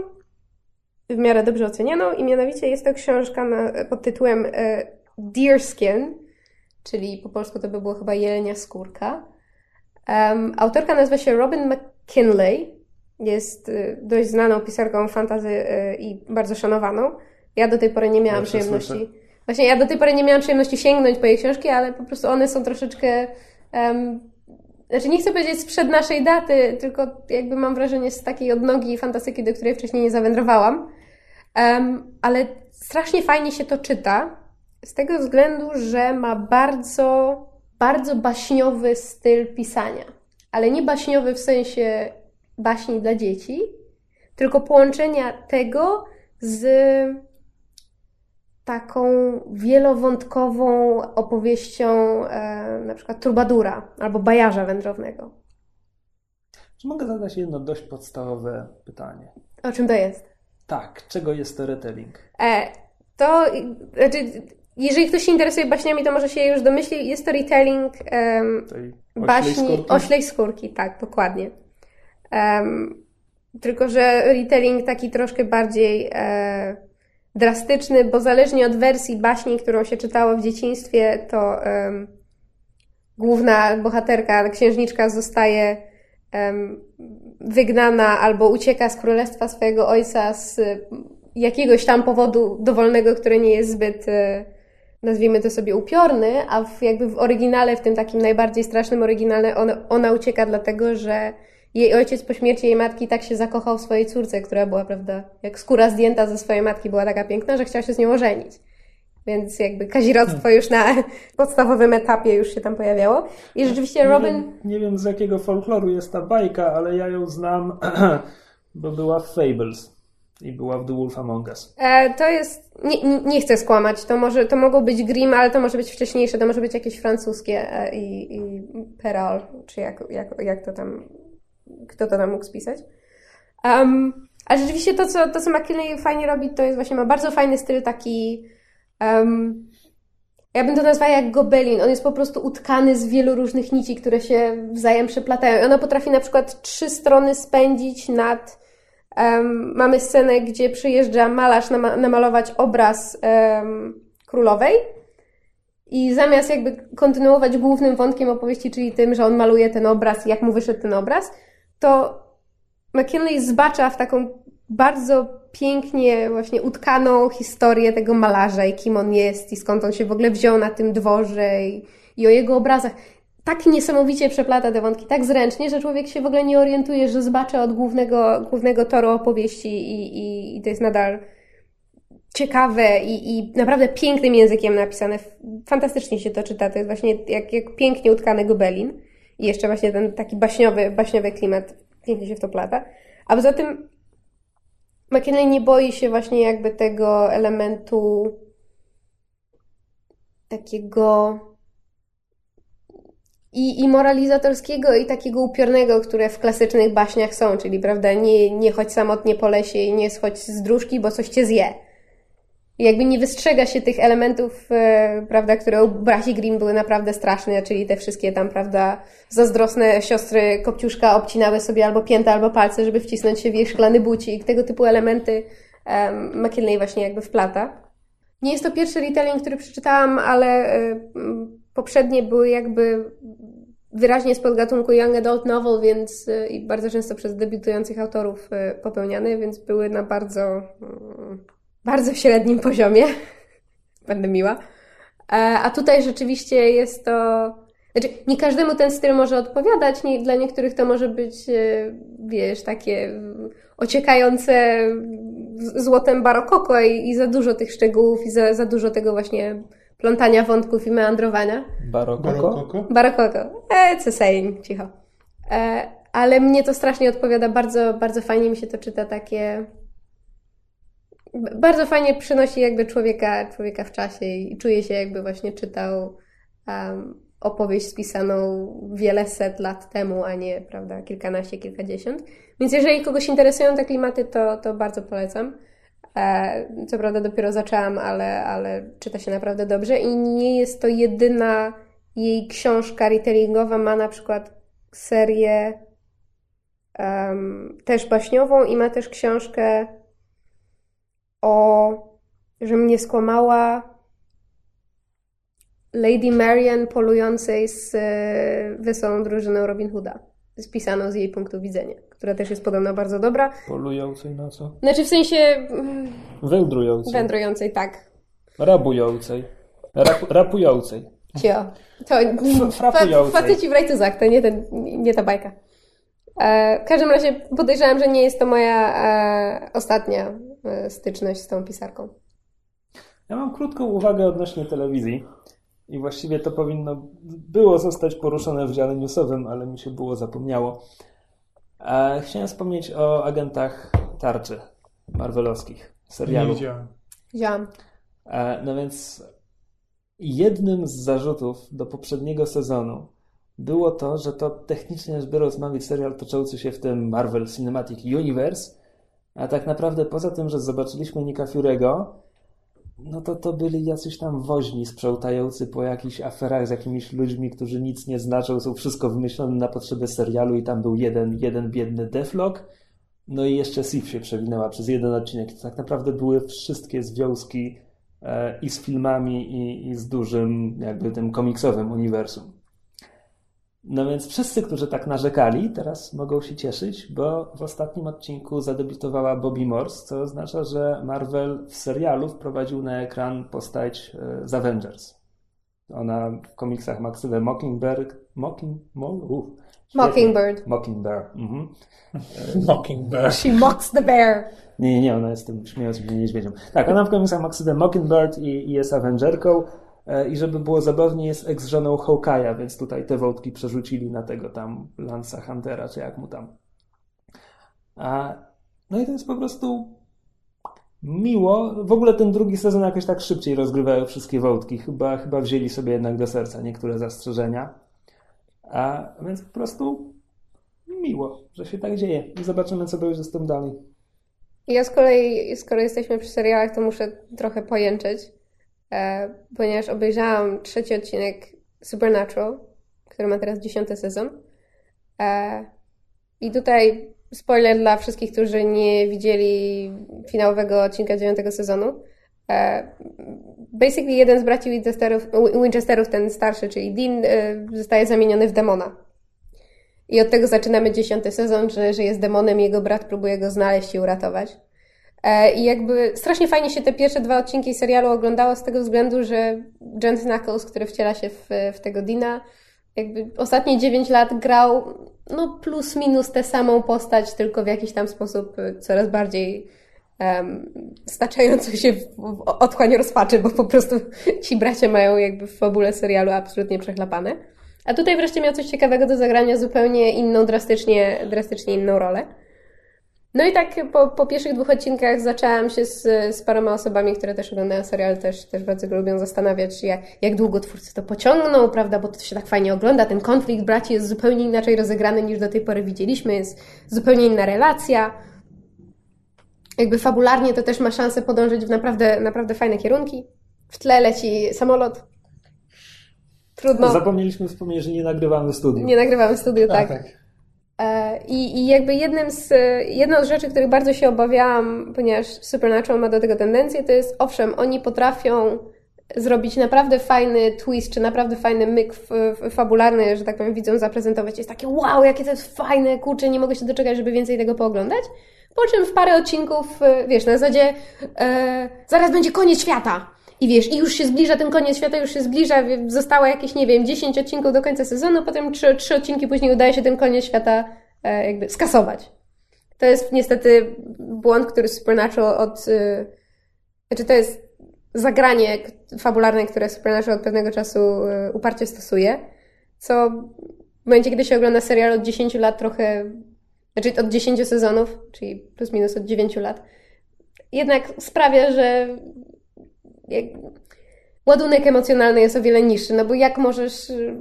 w miarę dobrze ocenianą i mianowicie jest to książka na, pod tytułem e, Deerskin, czyli po polsku to by było chyba jelenia skórka. Autorka nazywa się Robin McKinley. Jest dość znaną pisarką fantazy i bardzo szanowaną. Ja do tej pory nie miałam przyjemności. Właśnie ja do tej pory nie miałam przyjemności sięgnąć po jej książki, ale po prostu one są troszeczkę. Um, znaczy, nie chcę powiedzieć sprzed naszej daty, tylko jakby mam wrażenie z takiej odnogi fantastyki, do której wcześniej nie zawędrowałam. Um, ale strasznie fajnie się to czyta, z tego względu, że ma bardzo, bardzo baśniowy styl pisania. Ale nie baśniowy w sensie baśni dla dzieci, tylko połączenia tego z taką wielowątkową opowieścią e, na przykład Trubadura albo Bajarza Wędrownego. Czy mogę zadać jedno dość podstawowe pytanie? O czym to jest? Tak, czego jest to retelling? E, to, znaczy, jeżeli ktoś się interesuje baśniami, to może się już domyśli, jest to retelling em, Tej baśni oślej skórki? Oślej Skórki, tak, dokładnie. Em, tylko, że retelling taki troszkę bardziej e, drastyczny, bo zależnie od wersji baśni, którą się czytało w dzieciństwie, to em, główna bohaterka, księżniczka zostaje em, wygnana albo ucieka z królestwa swojego ojca z jakiegoś tam powodu dowolnego, który nie jest zbyt, e, nazwijmy to sobie, upiorny, a w, jakby w oryginale, w tym takim najbardziej strasznym oryginale, ona ucieka dlatego, że jej ojciec po śmierci jej matki tak się zakochał w swojej córce, która była, prawda, jak skóra zdjęta ze swojej matki była taka piękna, że chciał się z nią ożenić. Więc jakby kazirodztwo już na podstawowym etapie już się tam pojawiało. I rzeczywiście Robin... Nie wiem, nie wiem z jakiego folkloru jest ta bajka, ale ja ją znam, bo była w Fables i była w The Wolf Among Us. E, to jest, nie, nie chcę skłamać, to, może, to mogło być Grimm, ale to może być wcześniejsze, to może być jakieś francuskie e, i, i Peral, czy jak, jak, jak to tam, kto to tam mógł spisać. Um, ale rzeczywiście to, co, to, co McKinley fajnie robi, to jest właśnie, ma bardzo fajny styl taki, um, ja bym to nazwała jak gobelin. On jest po prostu utkany z wielu różnych nici, które się wzajem przeplatają. I ona potrafi na przykład trzy strony spędzić nad Um, mamy scenę, gdzie przyjeżdża malarz nama namalować obraz um, królowej i zamiast jakby kontynuować głównym wątkiem opowieści, czyli tym, że on maluje ten obraz i jak mu wyszedł ten obraz, to McKinley zbacza w taką bardzo pięknie właśnie utkaną historię tego malarza i kim on jest i skąd on się w ogóle wziął na tym dworze i, i o jego obrazach tak niesamowicie przeplata te wątki, tak zręcznie, że człowiek się w ogóle nie orientuje, że zbacza od głównego, głównego toru opowieści i, i, i to jest nadal ciekawe i, i naprawdę pięknym językiem napisane. Fantastycznie się to czyta. To jest właśnie jak, jak pięknie utkany gobelin. I jeszcze właśnie ten taki baśniowy, baśniowy klimat pięknie się w to plata. A poza tym McKinley nie boi się właśnie jakby tego elementu takiego i, i moralizatorskiego, i takiego upiornego, które w klasycznych baśniach są, czyli prawda, nie, nie chodź samotnie po lesie i nie schodź z dróżki, bo coś cię zje. Jakby nie wystrzega się tych elementów, e, prawda, które u braci Grimm były naprawdę straszne, czyli te wszystkie tam, prawda, zazdrosne siostry Kopciuszka obcinały sobie albo pięta, albo palce, żeby wcisnąć się w jej szklany bucik. Tego typu elementy um, McKinley właśnie jakby wplata. Nie jest to pierwszy retelling, który przeczytałam, ale y, poprzednie były jakby wyraźnie z podgatunku Young Adult Novel, więc y, i bardzo często przez debiutujących autorów y, popełniane, więc były na bardzo, mm, bardzo średnim poziomie. Będę miła. E, a tutaj rzeczywiście jest to. Znaczy, nie każdemu ten styl może odpowiadać, nie, dla niektórych to może być, y, wiesz, takie ociekające złotem barokoko i, i za dużo tych szczegółów i za, za dużo tego właśnie plątania wątków i meandrowania. Barokoko? Barokoko. E, co saying, cicho. E, ale mnie to strasznie odpowiada, bardzo, bardzo fajnie mi się to czyta, takie... Bardzo fajnie przynosi jakby człowieka, człowieka w czasie i czuje się jakby właśnie czytał um, opowieść spisaną wiele set lat temu, a nie, prawda, kilkanaście, kilkadziesiąt. Więc jeżeli kogoś interesują te klimaty, to, to bardzo polecam. E, co prawda dopiero zaczęłam, ale, ale czyta się naprawdę dobrze i nie jest to jedyna jej książka retellingowa. Ma na przykład serię um, też baśniową i ma też książkę o, że mnie skłamała Lady Marian polującej z e, wesołą drużyną Robin Hooda. Spisaną z jej punktu widzenia która też jest podobno bardzo dobra. Polującej na co? Znaczy w sensie... Mm, Wędrującej. Wędrującej, tak. Rabującej. Rap, rapującej. Cio. To fa faceci w rajtuzach, to nie, ten, nie ta bajka. E, w każdym razie podejrzewam, że nie jest to moja e, ostatnia e, styczność z tą pisarką. Ja mam krótką uwagę odnośnie telewizji. I właściwie to powinno było zostać poruszone w dziale newsowym, ale mi się było zapomniało. E, chciałem wspomnieć o agentach tarczy marvelowskich, serialu. Nie widziałem. Widziałam. E, no więc jednym z zarzutów do poprzedniego sezonu było to, że to technicznie rzecz biorąc ma być serial toczący się w tym Marvel Cinematic Universe, a tak naprawdę poza tym, że zobaczyliśmy Nika Fury'ego, no to to byli jacyś tam woźni sprzątający po jakichś aferach z jakimiś ludźmi, którzy nic nie znaczą, są wszystko wymyślone na potrzeby serialu i tam był jeden, jeden biedny deflog. No i jeszcze Sif się przewinęła przez jeden odcinek. To tak naprawdę były wszystkie związki e, i z filmami, i, i z dużym, jakby tym komiksowym uniwersum. No więc wszyscy, którzy tak narzekali, teraz mogą się cieszyć, bo w ostatnim odcinku zadebiutowała Bobby Morse, co oznacza, że Marvel w serialu wprowadził na ekran postać e, z Avengers. Ona w komiksach ma ksywę Mockingbird, Mocking, Uf, Mockingbird. Mockingbird. Mhm. Mockingbird. She mocks the bear. Nie, nie, ona jest tym śmiejącym niedźwiedzią. Tak, ona w komiksach ma ksywę Mockingbird i, i jest Avengerką. E, I żeby było zabawnie, jest ex-żoną Hawkeye'a, więc tutaj te wątki przerzucili na tego tam Lansa Huntera, czy jak mu tam. A, no i to jest po prostu miło. W ogóle ten drugi sezon jakoś tak szybciej rozgrywają wszystkie wątki. Chyba, chyba wzięli sobie jednak do serca niektóre zastrzeżenia. A więc po prostu miło, że się tak dzieje. I zobaczymy, co będzie z tym dalej. Ja z kolei, skoro jesteśmy przy serialach, to muszę trochę pojęczyć, ponieważ obejrzałam trzeci odcinek Supernatural, który ma teraz dziesiąty sezon. E, I tutaj spoiler dla wszystkich, którzy nie widzieli finałowego odcinka dziewiątego sezonu. E, basically jeden z braci Winchesterów, Winchesterów, ten starszy, czyli Dean, e, zostaje zamieniony w demona. I od tego zaczynamy dziesiąty sezon, że, że jest demonem, jego brat próbuje go znaleźć i uratować. E, I jakby strasznie fajnie się te pierwsze dwa odcinki serialu oglądało z tego względu, że John Knuckles, który wciela się w, w tego Dina, jakby ostatnie 9 lat grał no plus minus tę samą postać, tylko w jakiś tam sposób coraz bardziej um, staczającą się w, w rozpaczy, bo po prostu ci bracia mają jakby w fabule serialu absolutnie przechlapane. A tutaj wreszcie miał coś ciekawego do zagrania, zupełnie inną, drastycznie, drastycznie inną rolę. No i tak po, po pierwszych dwóch odcinkach zaczęłam się z, z paroma osobami, które też oglądają serial, też, też bardzo go lubią zastanawiać, jak, jak długo twórcy to pociągną, prawda, bo to się tak fajnie ogląda. Ten konflikt braci jest zupełnie inaczej rozegrany niż do tej pory widzieliśmy, jest zupełnie inna relacja. Jakby fabularnie to też ma szansę podążyć w naprawdę, naprawdę fajne kierunki. W tle leci samolot. Trudno. Zapomnieliśmy wspomnieć, że nie nagrywamy w studiu. Nie nagrywamy w studiu, tak. tak. I, I jakby jednym z, jedną z rzeczy, których bardzo się obawiałam, ponieważ Supernatural ma do tego tendencję, to jest owszem, oni potrafią zrobić naprawdę fajny twist, czy naprawdę fajny myk fabularny, że tak powiem, widzą zaprezentować. Jest takie wow, jakie to jest fajne, kurczę, nie mogę się doczekać, żeby więcej tego pooglądać. Po czym w parę odcinków, wiesz, na zasadzie e, zaraz będzie koniec świata. I wiesz, i już się zbliża ten koniec świata, już się zbliża, zostało jakieś, nie wiem, 10 odcinków do końca sezonu, potem 3, 3 odcinki później udaje się ten koniec świata e, jakby skasować. To jest niestety błąd, który Supernatural od... E, znaczy to jest zagranie fabularne, które Supernatural od pewnego czasu e, uparcie stosuje, co w momencie, kiedy się ogląda serial od 10 lat trochę, znaczy od 10 sezonów, czyli plus minus od 9 lat, jednak sprawia, że jak, ładunek emocjonalny jest o wiele niższy, no bo jak możesz y,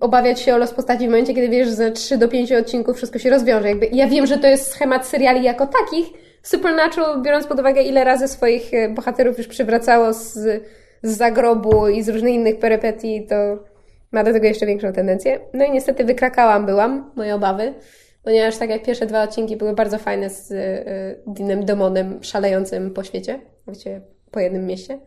obawiać się o los postaci w momencie, kiedy wiesz, że za 3 do 5 odcinków wszystko się rozwiąże. Jakby, ja wiem, że to jest schemat seriali jako takich. Supernatural, biorąc pod uwagę, ile razy swoich y, bohaterów już przywracało z, z zagrobu i z różnych innych perypetii, to ma do tego jeszcze większą tendencję. No i niestety wykrakałam byłam, moje obawy, ponieważ tak jak pierwsze dwa odcinki były bardzo fajne z y, Dinem Demonem szalejącym po świecie, właściwie po jednym mieście.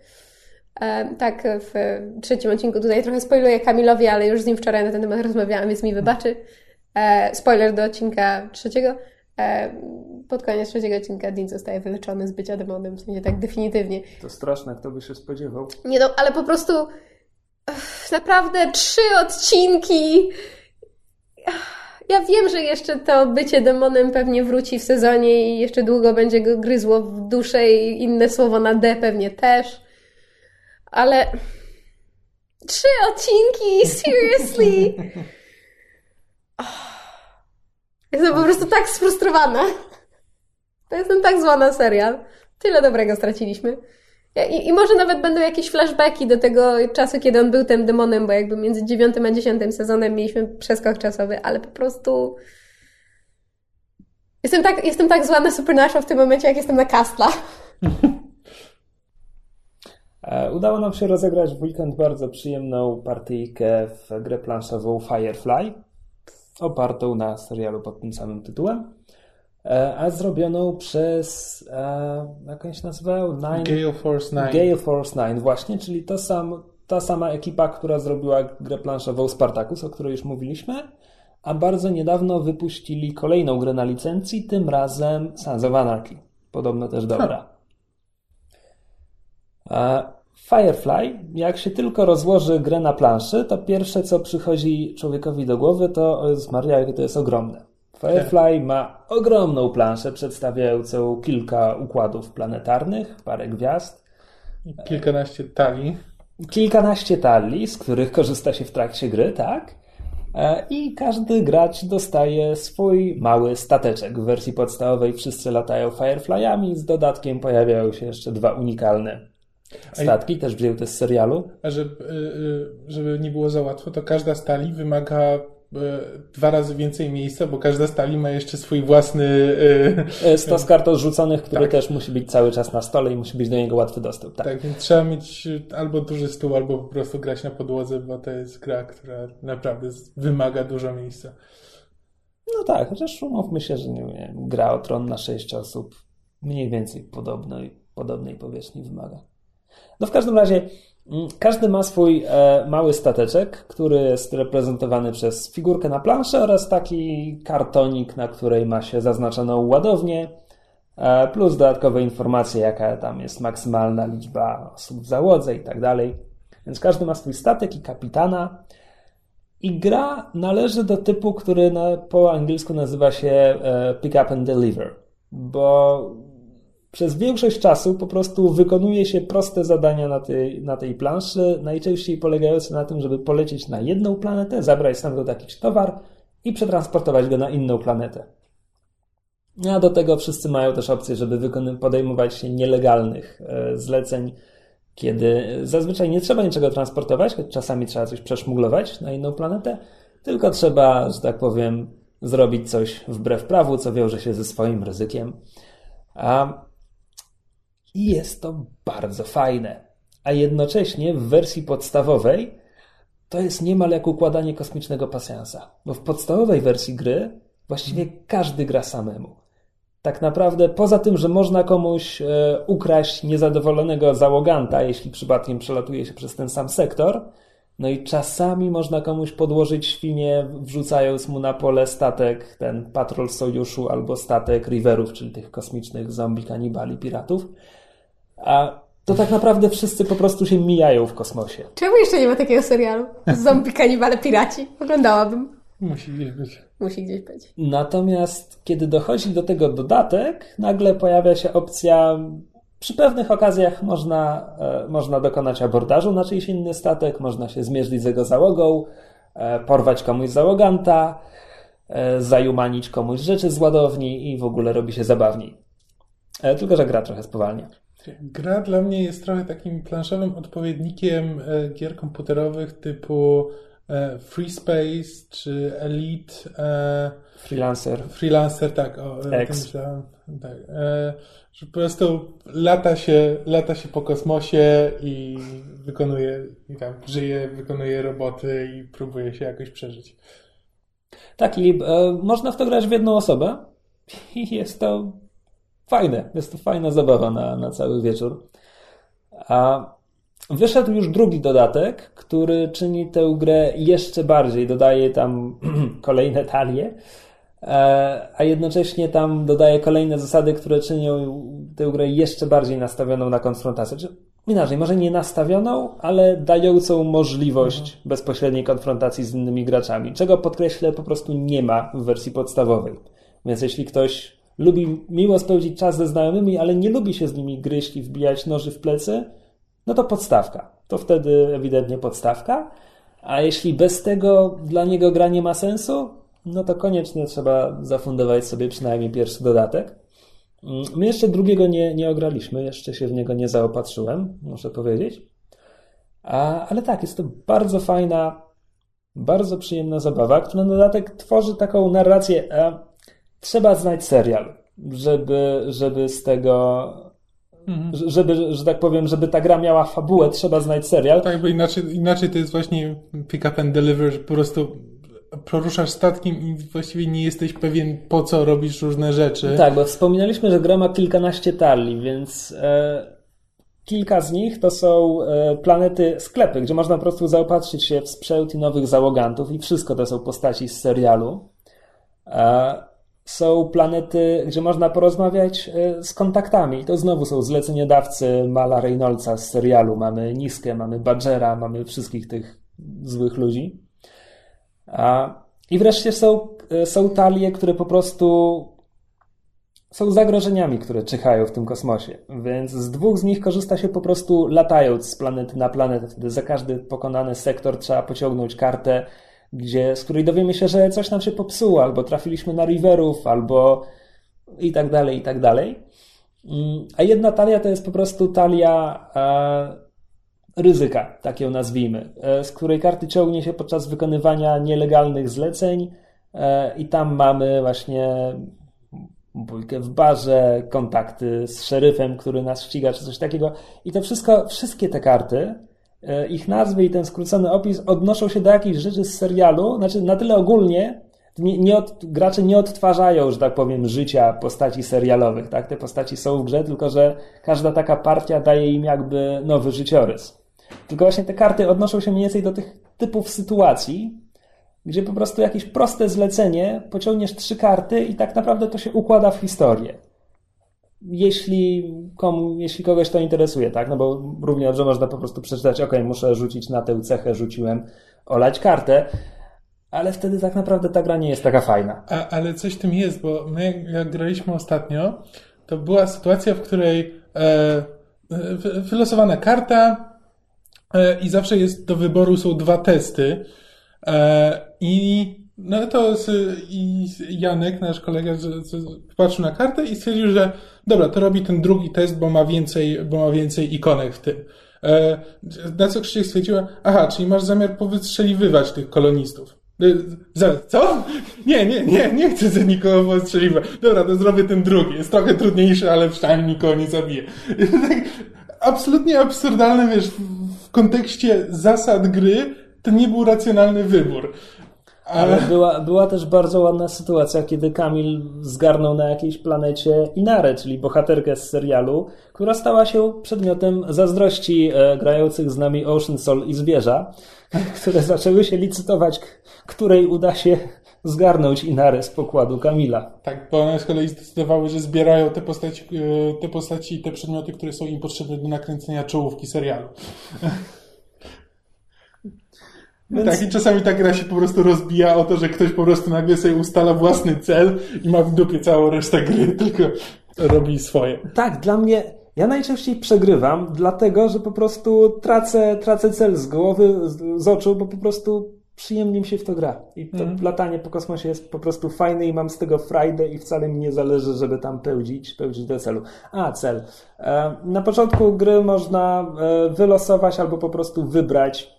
Tak, w trzecim odcinku tutaj trochę spoiluję Kamilowi, ale już z nim wczoraj na ten temat rozmawiałam, więc mi wybaczy. E, spoiler do odcinka trzeciego. E, pod koniec trzeciego odcinka Dean zostaje wyleczony z bycia demonem, w sensie tak definitywnie. To straszne, kto by się spodziewał. Nie no, ale po prostu naprawdę trzy odcinki ja wiem, że jeszcze to bycie demonem pewnie wróci w sezonie i jeszcze długo będzie go gryzło w duszę i inne słowo na D pewnie też. Ale trzy odcinki, seriously! Jestem po prostu tak sfrustrowana. To jestem tak zła na serial. Tyle dobrego straciliśmy. I, I, może nawet będą jakieś flashbacki do tego czasu, kiedy on był tym demonem, bo jakby między dziewiątym a dziesiątym sezonem mieliśmy przeskok czasowy, ale po prostu... Jestem tak, jestem tak zła na Supernatural w tym momencie, jak jestem na Castla. E, udało nam się rozegrać w weekend bardzo przyjemną partyjkę w grę planszową Firefly, opartą na serialu pod tym samym tytułem. E, a zrobioną przez, e, jak on się nazywał? Nine, Gale Force 9. Gale Force 9, właśnie, czyli to sam, ta sama ekipa, która zrobiła grę planszową Spartacus, o której już mówiliśmy, a bardzo niedawno wypuścili kolejną grę na licencji, tym razem Sons of Anarchy. Podobno też dobra. Firefly, jak się tylko rozłoży grę na planszy, to pierwsze co przychodzi człowiekowi do głowy to jest Maria, jakie to jest ogromne. Firefly ma ogromną planszę przedstawiającą kilka układów planetarnych, parę gwiazd. Kilkanaście talii. Kilkanaście talii, z których korzysta się w trakcie gry, tak? E, I każdy gracz dostaje swój mały stateczek. W wersji podstawowej wszyscy latają Fireflyami, z dodatkiem pojawiają się jeszcze dwa unikalne statki, też wzięły z serialu. A żeby, żeby nie było za łatwo, to każda z talii wymaga dwa razy więcej miejsca, bo każda stali ma jeszcze swój własny... Stos kart odrzuconych, który tak. też musi być cały czas na stole i musi być do niego łatwy dostęp. Tak. tak, więc trzeba mieć albo duży stół, albo po prostu grać na podłodze, bo to jest gra, która naprawdę wymaga dużo miejsca. No tak, chociaż umówmy się, że nie wiem, gra o tron na sześć osób mniej więcej podobnej, podobnej powierzchni wymaga. No w każdym razie każdy ma swój e, mały stateczek, który jest reprezentowany przez figurkę na planszy oraz taki kartonik, na której ma się zaznaczoną ładownię, e, plus dodatkowe informacje, jaka tam jest maksymalna liczba osób w załodze i tak dalej. Więc każdy ma swój statek i kapitana. I gra należy do typu, który na, po angielsku nazywa się e, pick up and deliver, bo przez większość czasu po prostu wykonuje się proste zadania na tej, na tej planszy, najczęściej polegające na tym, żeby polecieć na jedną planetę, zabrać stamtąd jakiś towar i przetransportować go na inną planetę. A do tego wszyscy mają też opcję, żeby podejmować się nielegalnych e, zleceń, kiedy zazwyczaj nie trzeba niczego transportować, choć czasami trzeba coś przeszmuglować na inną planetę, tylko trzeba, że tak powiem, zrobić coś wbrew prawu, co wiąże się ze swoim ryzykiem. A i jest to bardzo fajne. A jednocześnie w wersji podstawowej to jest niemal jak układanie kosmicznego pasjansa. Bo w podstawowej wersji gry właściwie każdy gra samemu. Tak naprawdę, poza tym, że można komuś e, ukraść niezadowolonego załoganta, jeśli przypadkiem przelatuje się przez ten sam sektor, no i czasami można komuś podłożyć świnie, wrzucając mu na pole statek, ten patrol sojuszu albo statek riverów, czyli tych kosmicznych zombie, kanibali, piratów. A to tak naprawdę wszyscy po prostu się mijają w kosmosie. Czemu jeszcze nie ma takiego serialu? Zombie kanibale piraci. Oglądałabym. Musi gdzieś być. Musi gdzieś być. Natomiast kiedy dochodzi do tego dodatek, nagle pojawia się opcja przy pewnych okazjach można, e, można dokonać abordażu na czyjś inny statek, można się zmierzyć z jego załogą, e, porwać komuś załoganta, e, zajumanić komuś rzeczy z ładowni i w ogóle robi się zabawniej. Tylko, że gra trochę spowalnia. Gra dla mnie jest trochę takim planszowym odpowiednikiem e, gier komputerowych typu e, Free Space czy Elite. E, Freelancer. Freelancer, tak. O, X. Tak. Że po prostu lata się, lata się po kosmosie i wykonuje, i tam żyje, wykonuje roboty i próbuje się jakoś przeżyć. Tak, i e, można w to grać w jedną osobę i jest to fajne. Jest to fajna zabawa na, na cały wieczór. A wyszedł już drugi dodatek, który czyni tę grę jeszcze bardziej, dodaje tam kolejne talie, e, a jednocześnie tam dodaje kolejne zasady, które czynią tę grę jeszcze bardziej nastawioną na konfrontację. Czy inaczej, może nie nastawioną, ale dającą możliwość mhm. bezpośredniej konfrontacji z innymi graczami, czego podkreślę po prostu nie ma w wersji podstawowej. Więc jeśli ktoś lubi miło spędzić czas ze znajomymi, ale nie lubi się z nimi gryźć i wbijać noży w plecy, no to podstawka. To wtedy ewidentnie podstawka. A jeśli bez tego dla niego gra nie ma sensu, no to koniecznie trzeba zafundować sobie przynajmniej pierwszy dodatek. My jeszcze drugiego nie, nie ograliśmy, jeszcze się w niego nie zaopatrzyłem, muszę powiedzieć. A, ale tak, jest to bardzo fajna, bardzo przyjemna zabawa, która na dodatek tworzy taką narrację. E, trzeba znać serial, żeby, żeby z tego Mhm. Żeby, że tak powiem, żeby ta gra miała fabułę, trzeba znać serial. Tak, bo inaczej, inaczej to jest właśnie pick up and deliver, że po prostu poruszasz statkiem i właściwie nie jesteś pewien, po co robisz różne rzeczy. Tak, bo wspominaliśmy, że gra ma kilkanaście talii, więc e, kilka z nich to są e, planety sklepy, gdzie można po prostu zaopatrzyć się w sprzęt i nowych załogantów i wszystko to są postaci z serialu. E, są planety, gdzie można porozmawiać e, z kontaktami. To znowu są zleceniodawcy Mala Reynoldsa z serialu. Mamy Niskę, mamy Badgera, mamy wszystkich tych złych ludzi. I wreszcie są, e, są talie, które po prostu są zagrożeniami, które czyhają w tym kosmosie. Więc z dwóch z nich korzysta się po prostu latając z planety na planetę. Wtedy za każdy pokonany sektor trzeba pociągnąć kartę, gdzie, z której dowiemy się, że coś nam się popsuło, albo trafiliśmy na riverów, albo i tak dalej, i tak dalej. Mm, a jedna talia to jest po prostu talia e, ryzyka, tak ją nazwijmy, e, z której karty ciągnie się podczas wykonywania nielegalnych zleceń e, i tam mamy właśnie bójkę w barze, kontakty z szeryfem, który nas ściga, czy coś takiego. I to wszystko, wszystkie te karty, ich nazwy i ten skrócony opis odnoszą się do jakichś rzeczy z serialu, znaczy na tyle ogólnie, nie, nie od, gracze nie odtwarzają, że tak powiem, życia postaci serialowych, tak? Te postaci są w grze, tylko że każda taka partia daje im jakby nowy życiorys. Tylko właśnie te karty odnoszą się mniej więcej do tych typów sytuacji, gdzie po prostu jakieś proste zlecenie, pociągniesz trzy karty i tak naprawdę to się układa w historię. Jeśli, komu, jeśli kogoś to interesuje, tak? No bo równie dobrze można po prostu przeczytać, ok, muszę rzucić na tę cechę, rzuciłem, olać kartę, ale wtedy tak naprawdę ta gra nie jest taka fajna. A, ale coś w tym jest, bo my jak, graliśmy ostatnio, to była sytuacja, w której e wylosowana karta e, i zawsze jest do wyboru są dwa testy E, I no to z, i Janek, nasz kolega, z, z, patrzył na kartę i stwierdził, że dobra, to robi ten drugi test, bo ma więcej, bo ma więcej ikonek w tym. E, na co Krzysiek stwierdziła, aha, czyli masz zamiar powystrzeliwywać tych kolonistów. E, co? Nie, nie, nie, nie chcę za nikogo powystrzeliwać. Dobra, to zrobię ten drugi. Jest trochę trudniejszy, ale przynajmniej nikogo nie zabije. Absolutnie absurdalne, wiesz, w kontekście zasad gry, to nie był racjonalny wybór. Ale, była, była też bardzo ładna sytuacja, kiedy Kamil zgarnął na jakiejś planecie Inarę, czyli bohaterkę z serialu, która stała się przedmiotem zazdrości e, grających z nami Ocean Soul i Zwierza, które zaczęły się licytować, której uda się zgarnąć Inarę z pokładu Kamila. Tak, bo one z kolei zdecydowały, że zbierają te postaci, e, te postaci i te przedmioty, które są im potrzebne do nakręcenia czołówki serialu. Więc... Tak, i czasami ta gra się po prostu rozbija o to, że ktoś po prostu nagle sobie ustala własny cel i ma w dupie całą resztę gry, tylko robi swoje. Tak, dla mnie, ja najczęściej przegrywam, dlatego, że po prostu tracę, tracę cel z głowy, z, z oczu, bo po prostu przyjemnie mi się w to gra. I to mm. latanie po kosmosie jest po prostu fajne i mam z tego frajdę i wcale mi nie zależy, żeby tam pełdzić, pełdzić do celu. A, cel. E, na początku gry można e, wylosować albo po prostu wybrać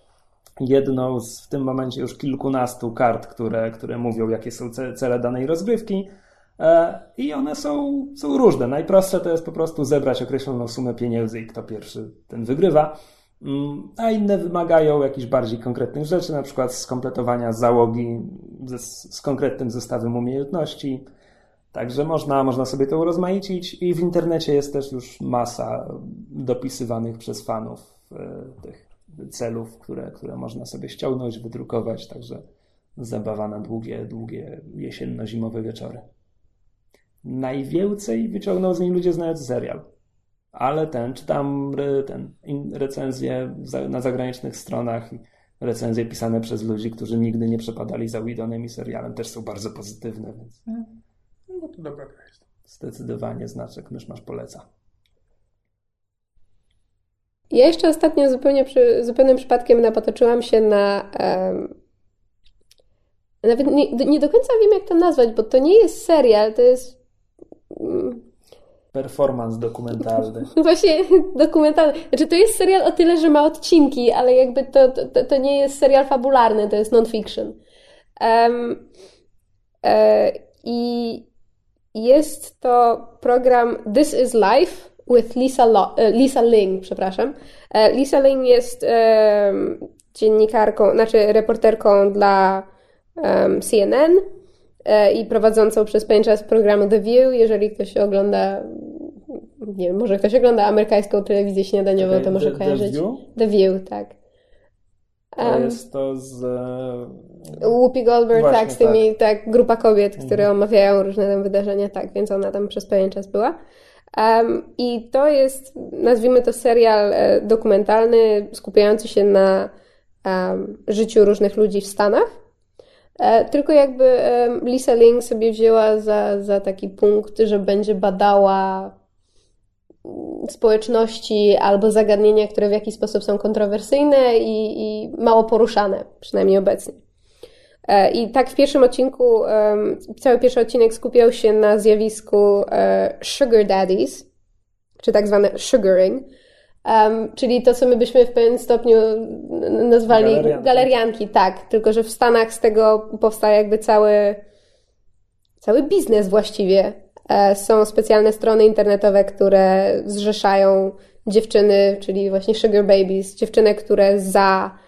jedną z w tym momencie już kilkunastu kart, które, które mówią, jakie są cele danej rozgrywki. E, I one są, są różne. Najprostsze to jest po prostu zebrać określoną sumę pieniędzy i kto pierwszy, ten wygrywa. Mm, a inne wymagają jakichś bardziej konkretnych rzeczy, na przykład skompletowania załogi z, z konkretnym zestawem umiejętności. Także można, można sobie to urozmaicić i w internecie jest też już masa dopisywanych przez fanów e, tych celów, które, które można sobie ściągnąć, wydrukować, także zabawa na długie, długie jesienno-zimowe wieczory. Najwięcej wyciągnął z niej ludzie znając serial. Ale ten, czytam ten, recenzje na zagranicznych stronach, recenzje pisane przez ludzi, którzy nigdy nie przepadali za Widonem i serialem, też są bardzo pozytywne, więc. No to dobra jest. Zdecydowanie znaczek mysz masz poleca. Ja jeszcze ostatnio zupełnie przy, zupełnym przypadkiem napotoczyłam się na. Um, nawet nie, nie, do końca wiem, jak to nazwać, bo to nie jest serial, to jest. Um, Performance dokumentalny. Właśnie dokumentalny. Znaczy, to jest serial o tyle, że ma odcinki, ale jakby to, to, to nie jest serial fabularny, to jest non-fiction. Um, e, I jest to program This is Life with Lisa, Lo, e, Lisa Ling, przepraszam. E, Lisa Ling jest um, dziennikarką, znaczy reporterką dla um, CNN i prowadzącą przez pewien czas programu The View. Jeżeli ktoś ogląda, nie wiem, może ktoś ogląda amerykańską telewizję śniadaniową, to może the, kojarzyć. The View? The View, tak. To jest to z... Whoopi Goldberg, Właśnie, tak, z tymi, tak. grupa kobiet, które omawiają różne tam wydarzenia, tak, więc ona tam przez pewien czas była. I to jest, nazwijmy to serial e, dokumentalny, skupiający się na życiu różnych ludzi w Stanach. E, tylko jakby Lisa Ling sobie wzięła za, za taki punkt, że będzie badała mm, społeczności albo zagadnienia, które w jakiś sposób są kontrowersyjne i, i mało poruszane, przynajmniej obecnie. E, I tak w pierwszym odcinku, cały pierwszy odcinek skupiał się na zjawisku e, sugar daddies, czy tak zwane sugaring, em, czyli to, co my byśmy w pewnym stopniu nazwali Galerianki. galerianki, tak, tylko że w Stanach z tego powstaje jakby cały, cały biznes właściwie. E, Są specjalne strony internetowe, które zrzeszają dziewczyny, czyli właśnie sugar babies, dziewczyny, które za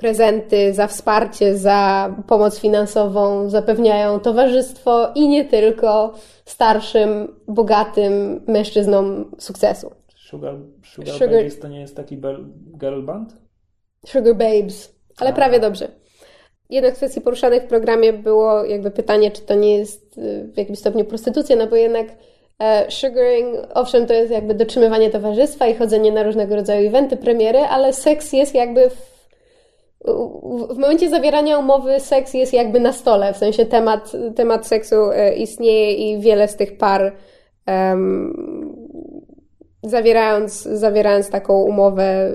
prezenty, za wsparcie, za pomoc finansową zapewniają towarzystwo i nie tylko starszym, bogatym mężczyznom sukcesu. Sugar, Sugar, Sugar- Babies to nie jest taki bel- girl band? Sugar Babes, ale A. prawie dobrze. Jedna z kwestii poruszanych w programie było jakby pytanie, czy to nie jest y, w jakimś stopniu prostytucja, no bo jednak e, sugaring, owszem, to jest jakby dotrzymywanie towarzystwa i chodzenie na różnego rodzaju eventy, premiery, ale seks jest jakby w, w, momencie zawierania umowy seks jest jakby na stole, w sensie temat, temat seksu e, istnieje i wiele z tych par em, zawierając, zawierając taką umowę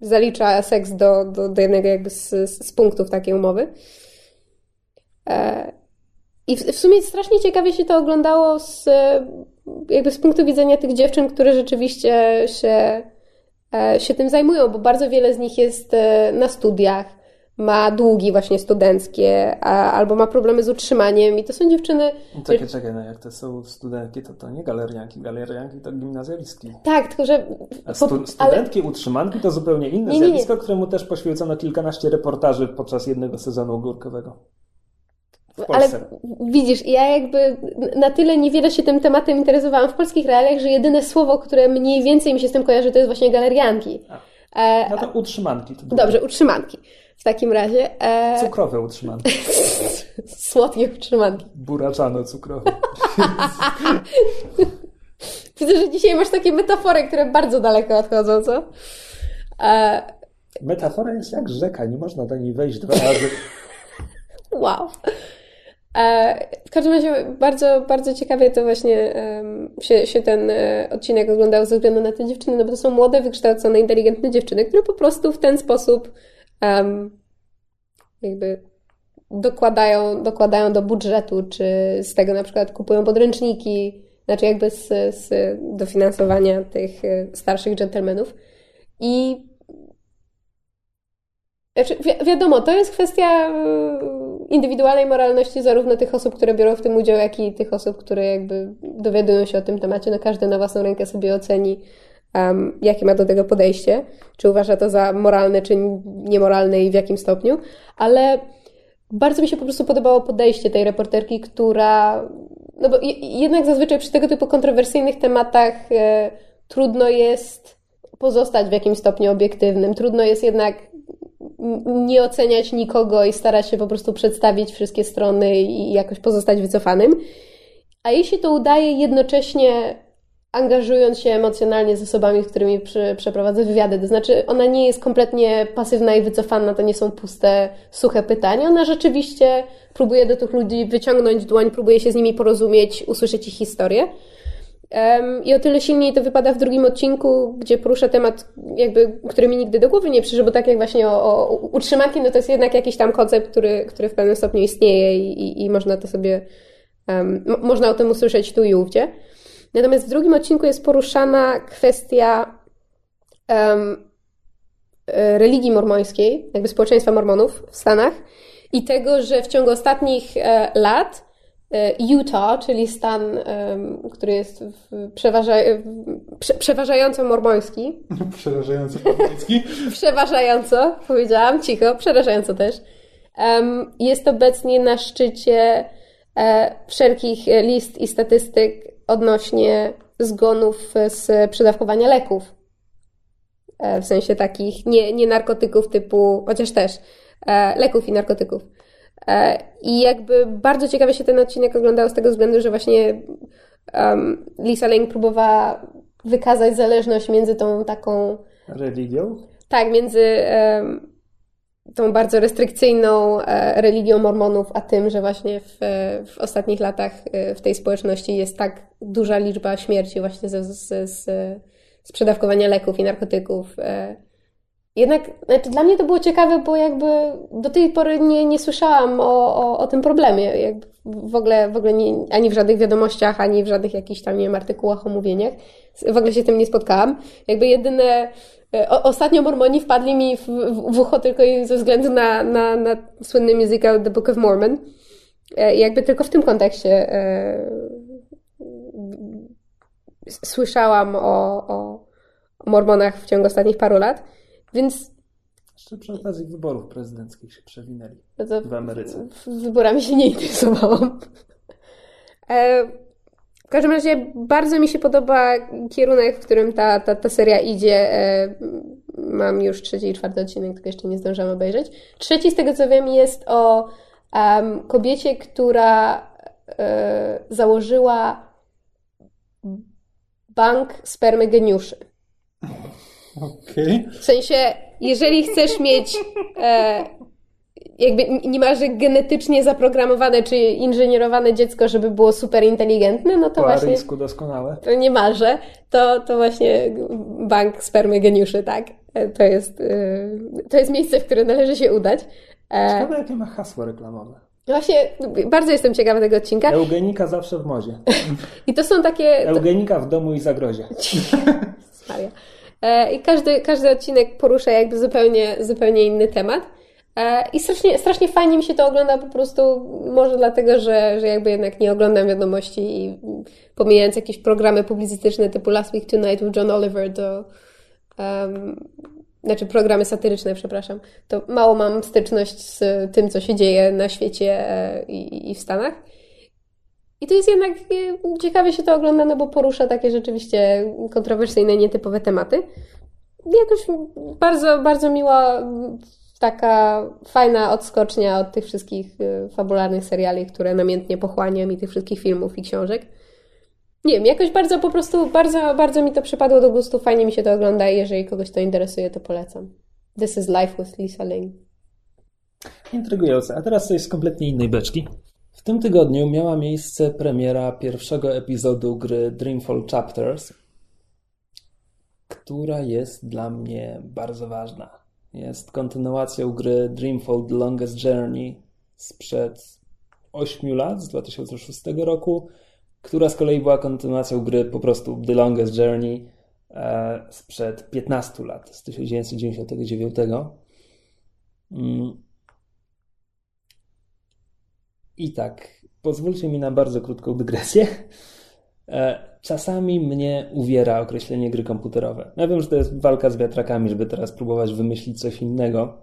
zalicza seks do, do, do jednego jakby z, z punktów takiej umowy. E, I w, w sumie strasznie ciekawie się to oglądało z, jakby z punktu widzenia tych dziewczyn, które rzeczywiście się, się tym zajmują, bo bardzo wiele z nich jest e, na studiach, ma długi właśnie studenckie, a, albo ma problemy z utrzymaniem i to są dziewczyny, Czekaj, czekaj, no jak to są studentki, to to nie galerianki. Galerianki to gimnazjalistki. tak, tylko że A stu, ale- studentki utrzymanki to zupełnie inne Nie, nie, nie. zjawisko, któremu też poświęcono kilkanaście reportaży podczas jednego sezonu ogórkowego. Ale widzisz, ja jakby na tyle niewiele się tym tematem interesowałam w polskich realiach, że jedyne słowo, które mniej więcej mi się z tym kojarzy, to jest właśnie galerianki. E, No to utrzymanki. To dobrze, utrzymanki. W takim razie e, Cukrowe utrzymanki. słodkie utrzymanki. Buraczano cukrowe. Widzę, że dzisiaj masz takie metafory, które bardzo daleko odchodzą, co? E, Metafora jest jak rzeka, nie można do niej wejść dwa razy. Wow. E, w każdym razie bardzo, bardzo ciekawie to właśnie em, się, się ten e, odcinek oglądał ze względu na te dziewczyny, no bo to są młode, wykształcone, inteligentne dziewczyny, które po prostu w ten sposób em, jakby dokładają, dokładają do budżetu, czy z tego na przykład kupują podręczniki, znaczy jakby z, z dofinansowania tych e, starszych dżentelmenów. I znaczy, wi- wiadomo, to jest kwestia y, indywidualnej moralności zarówno tych osób, które biorą w tym udział, jak i tych osób, które jakby dowiadują się o tym temacie. No każdy na własną rękę sobie oceni, um, jakie ma do tego podejście, czy uważa to za moralne, czy niemoralne i w jakim stopniu. Ale bardzo mi się po prostu podobało podejście tej reporterki, która. No bo je- jednak zazwyczaj przy tego typu kontrowersyjnych tematach e, trudno jest pozostać w jakimś stopniu obiektywnym. Trudno jest jednak nie oceniać nikogo i starać się po prostu przedstawić wszystkie strony i jakoś pozostać wycofanym. A jej się to udaje jednocześnie angażując się emocjonalnie z osobami, z którymi przy, przeprowadza wywiady. To znaczy, ona nie jest kompletnie pasywna i wycofana, to nie są puste, suche pytania. Ona rzeczywiście próbuje do tych ludzi wyciągnąć dłoń, próbuje się z nimi porozumieć, usłyszeć ich historię. I o tyle silniej to wypada w drugim odcinku, gdzie porusza temat, jakby, który mi nigdy do głowy nie przyszedł, bo tak jak właśnie o, o utrzymanki, no to jest jednak jakiś tam koncept, który, który w pewnym stopniu istnieje i, i, i można to sobie, mo- można o tym usłyszeć tu i ówdzie. Natomiast w drugim odcinku jest poruszana kwestia e, religii mormońskiej, jakby społeczeństwa mormonów w Stanach i tego, że w ciągu ostatnich e, lat Utah, czyli stan, który jest przeważa, prze, przeważająco mormoński, Przerażający polski. przeważająco, powiedziałam, cicho, przerażająco też, jest obecnie na szczycie e, wszelkich list i statystyk odnośnie zgonów z przedawkowania leków. w sensie takich nie, nie narkotyków typu, chociaż też leków i narkotyków. I jakby bardzo ciekawie się ten odcinek oglądał z tego względu, że właśnie um, Lisa Lane próbowała wykazać zależność między tą taką religią? Tak, między um, tą bardzo restrykcyjną e, religią mormonów, a tym, że właśnie w, w ostatnich latach e, w tej społeczności jest tak duża liczba śmierci właśnie ze, ze, z, z przedawkowania leków i narkotyków. E. Jednak znaczy dla mnie to było ciekawe, bo jakby do tej pory nie, nie słyszałam o, o, o tym problemie. Jakby w ogóle, w ogóle nie, ani w żadnych wiadomościach, ani w żadnych jakichś tam, nie wiem, artykułach, omówieniach. W ogóle się tym nie spotkałam. Jakby jedyne E, o, ostatnio Mormoni wpadli mi w, w, w ucho tylko ze względu na, na, na słynny musical The Book of Mormon. E, I jakby tylko w tym kontekście e, słyszałam o, o Mormonach w ciągu ostatnich paru lat. Więc jeszcze przy okazji wyborów prezydenckich się przewinęli w Ameryce. Wyborami się nie interesowałam. E, w każdym razie bardzo mi się podoba kierunek, w którym ta, ta, ta seria idzie. E, mam już trzeci i czwarty odcinek, tylko jeszcze nie zdążyłam obejrzeć. Trzeci, z tego co wiem, jest o um, kobiecie, która e, założyła bank spermy geniuszy. Okay. W sensie, jeżeli chcesz mieć e, jakby niemalże genetycznie zaprogramowane czy inżynierowane dziecko, żeby było super inteligentne, no to po właśnie... aryjsku doskonałe. To niemalże. To, to właśnie bank spermy geniuszy, tak? E, to jest, e, to jest miejsce, w które należy się udać. E, Ciekawe, jakie ma hasło reklamowe. Właśnie, bardzo jestem ciekawa tego odcinka. Eugenika zawsze w modzie. I to są takie... Eugenika w domu i zagrozie. Maria. I każdy, każdy odcinek porusza jakby zupełnie, zupełnie inny temat. E, I strasznie, strasznie fajnie mi się to ogląda po prostu, może dlatego, że, że jakby jednak nie oglądam wiadomości i pomijając jakieś programy publicystyczne typu Last Week Tonight with John Oliver, to um, znaczy programy satyryczne, przepraszam, to mało mam styczność z tym, co się dzieje na świecie e, i, i w Stanach. I to jest jednak e, ciekawie się to ogląda, no bo porusza takie rzeczywiście kontrowersyjne, nietypowe tematy. Jakoś bardzo, bardzo miła taka fajna odskocznia od tych wszystkich y, fabularnych seriali, które namiętnie pochłaniam i tych wszystkich filmów i książek. Nie wiem, jakoś bardzo po prostu, bardzo, bardzo mi to przypadło do gustu, fajnie mi się to ogląda i jeżeli kogoś to interesuje, to polecam. This is Life with Lisa Ling. Intrygujące. A teraz coś z kompletnie innej beczki. W tym tygodniu miała miejsce premiera pierwszego epizodu gry Dreamfall Chapters, która jest dla mnie bardzo ważna. Jest kontynuacją gry Dreamfall The Longest Journey sprzed 8 lat, z 2006 roku, która z kolei była kontynuacją gry po prostu The Longest Journey e, sprzed 15 lat, z 1999. Mm. I tak, pozwólcie mi na bardzo krótką dygresję. E, czasami mnie uwiera określenie gry komputerowe. Ja wiem, że to jest walka z wiatrakami, żeby teraz próbować wymyślić coś innego,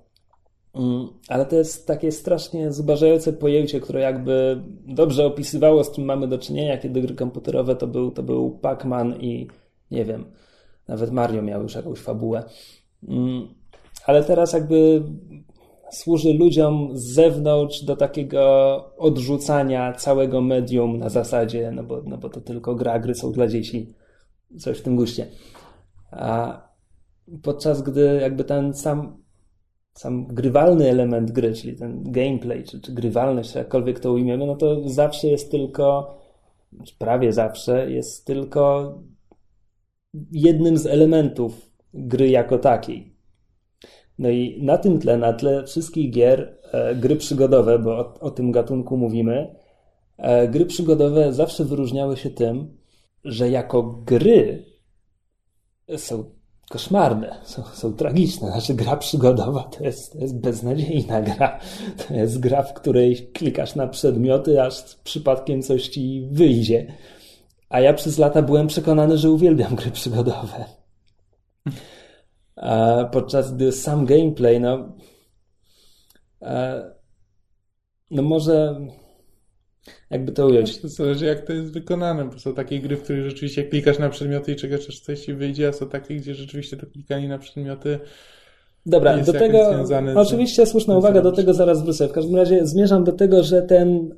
mm, ale to jest takie strasznie zubażające pojęcie, które jakby dobrze opisywało, z czym mamy do czynienia, kiedy gry komputerowe to był, to był Pac-Man i nie wiem, nawet Mario miał już jakąś fabułę. Mm, ale teraz jakby służy ludziom z zewnątrz do takiego odrzucania całego medium na zasadzie, no bo, no bo to tylko gra, gry są dla dzieci, coś w tym guście. A podczas gdy jakby ten sam, sam grywalny element gry, czyli ten gameplay, czy, czy grywalność, jakkolwiek to ujmiemy, no to zawsze jest tylko, prawie zawsze jest tylko jednym z elementów gry jako takiej. No i na tym tle, na tle wszystkich gier, e, gry przygodowe, bo o, o tym gatunku mówimy, e, gry przygodowe zawsze wyróżniały się tym, że jako gry są koszmarne, są, są tragiczne. Znaczy gra przygodowa to jest, to jest beznadziejna gra. To jest gra, w której klikasz na przedmioty, aż przypadkiem coś ci wyjdzie. A ja przez lata byłem przekonany, że uwielbiam gry przygodowe podczas gdy sam gameplay, no, no może, jakby to ująć. To zależy jak to jest wykonane, bo są takie gry, w których rzeczywiście klikasz na przedmioty i czekasz aż coś ci wyjdzie, a są takie, gdzie rzeczywiście to klikanie na przedmioty Dobra, do tego, związane z- oczywiście słuszna uwaga, do tego zaraz wrócę. W każdym razie zmierzam do tego, że ten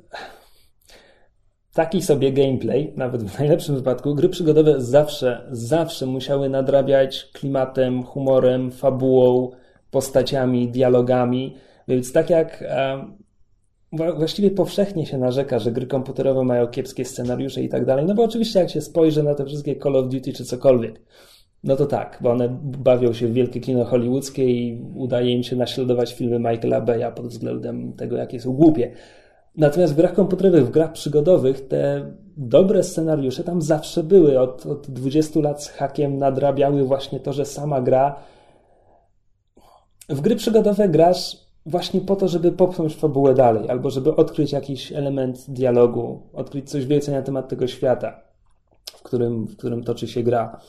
taki sobie gameplay, nawet w najlepszym wypadku, gry przygodowe zawsze, zawsze musiały nadrabiać klimatem, humorem, fabułą, postaciami, dialogami. Więc tak jak wła- właściwie powszechnie się narzeka, że gry komputerowe mają kiepskie scenariusze i tak dalej, no bo oczywiście jak się spojrzy na te wszystkie Call of Duty czy cokolwiek, no to tak, bo one bawią się w wielkie kino hollywoodzkie i udaje im się naśladować filmy Michaela Beya pod względem tego, jakie są głupie. Natomiast w grach komputerowych, w grach przygodowych te dobre scenariusze tam zawsze były. Od, od 20 lat z hakiem nadrabiały właśnie to, że sama gra w gry przygodowe grasz właśnie po to, żeby popchnąć fabułę dalej, albo żeby odkryć jakiś element dialogu, odkryć coś więcej na temat tego świata, w którym, w którym toczy się gra.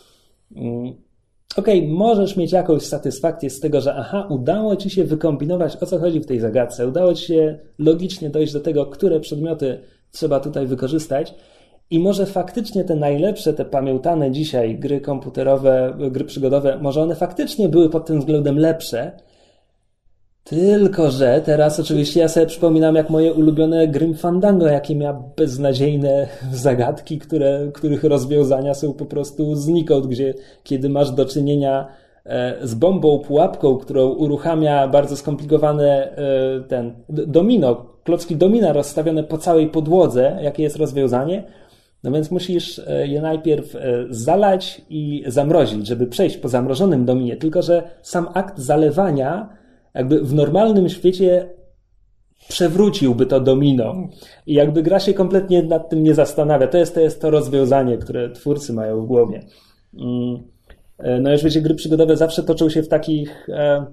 Okej, możesz mieć jakąś satysfakcję z tego, że aha, udało ci się wykombinować, o co chodzi w tej zagadce, udało ci się logicznie dojść do tego, które przedmioty trzeba tutaj wykorzystać, i może faktycznie te najlepsze, te pamiętane dzisiaj gry komputerowe, gry przygodowe, może one faktycznie były pod tym względem lepsze, tylko, że teraz oczywiście ja sobie przypominam, jak moje ulubione Grim Fandango, jakie miał beznadziejne zagadki, które, których rozwiązania są po prostu znikąd, gdzie kiedy masz do czynienia e, z bombą, pułapką, którą uruchamia bardzo skomplikowane e, ten domino, klocki domina rozstawione po całej podłodze, jakie jest rozwiązanie, no więc musisz e, je najpierw zalać i zamrozić, żeby przejść po zamrożonym dominie. Tylko, że sam akt zalewania jakby w normalnym świecie przewróciłby to domino. I jakby gra się kompletnie nad tym nie zastanawia. To jest to, jest to rozwiązanie, które twórcy mają w głowie. Mm. E, No już wiecie, gry przygodowe zawsze toczą się w takich... e,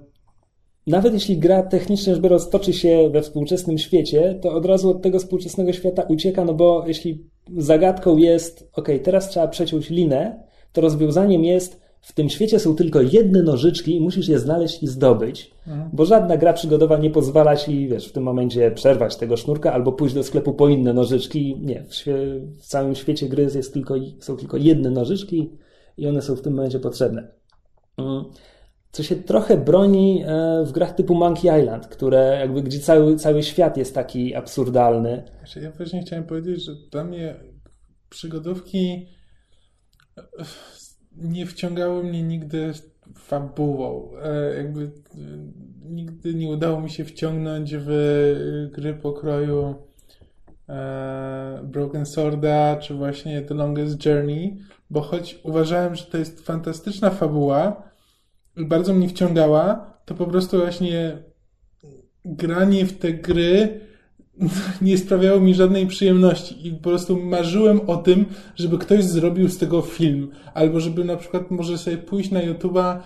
Nawet jeśli gra technicznie rzecz biorąc toczy się we współczesnym świecie, to od razu od tego współczesnego świata ucieka, no bo jeśli zagadką jest, ok, teraz trzeba przeciąć linę, to rozwiązaniem jest, w tym świecie są tylko jedne nożyczki i musisz je znaleźć i zdobyć, bo żadna gra przygodowa nie pozwala ci, wiesz, w tym momencie przerwać tego sznurka albo pójść do sklepu po inne nożyczki. Nie, w, w całym świecie gry jest tylko, są tylko jedne nożyczki i one są w tym momencie potrzebne. Mm. Co się trochę broni e, w grach typu Monkey Island, które jakby, gdzie cały, cały świat jest taki absurdalny. Ja właśnie chciałem powiedzieć, że dla mnie przygodówki nie wciągały mnie nigdy fabułą. E, Jakby e, nigdy nie udało mi się wciągnąć w gry pokroju e, Broken Sworda, czy właśnie The Longest Journey, bo choć uważałem, że to jest fantastyczna fabuła bardzo mnie wciągała, to po prostu właśnie granie w te gry nie sprawiało mi żadnej przyjemności i po prostu marzyłem o tym, żeby ktoś zrobił z tego film, albo żeby na przykład może sobie pójść na YouTube'a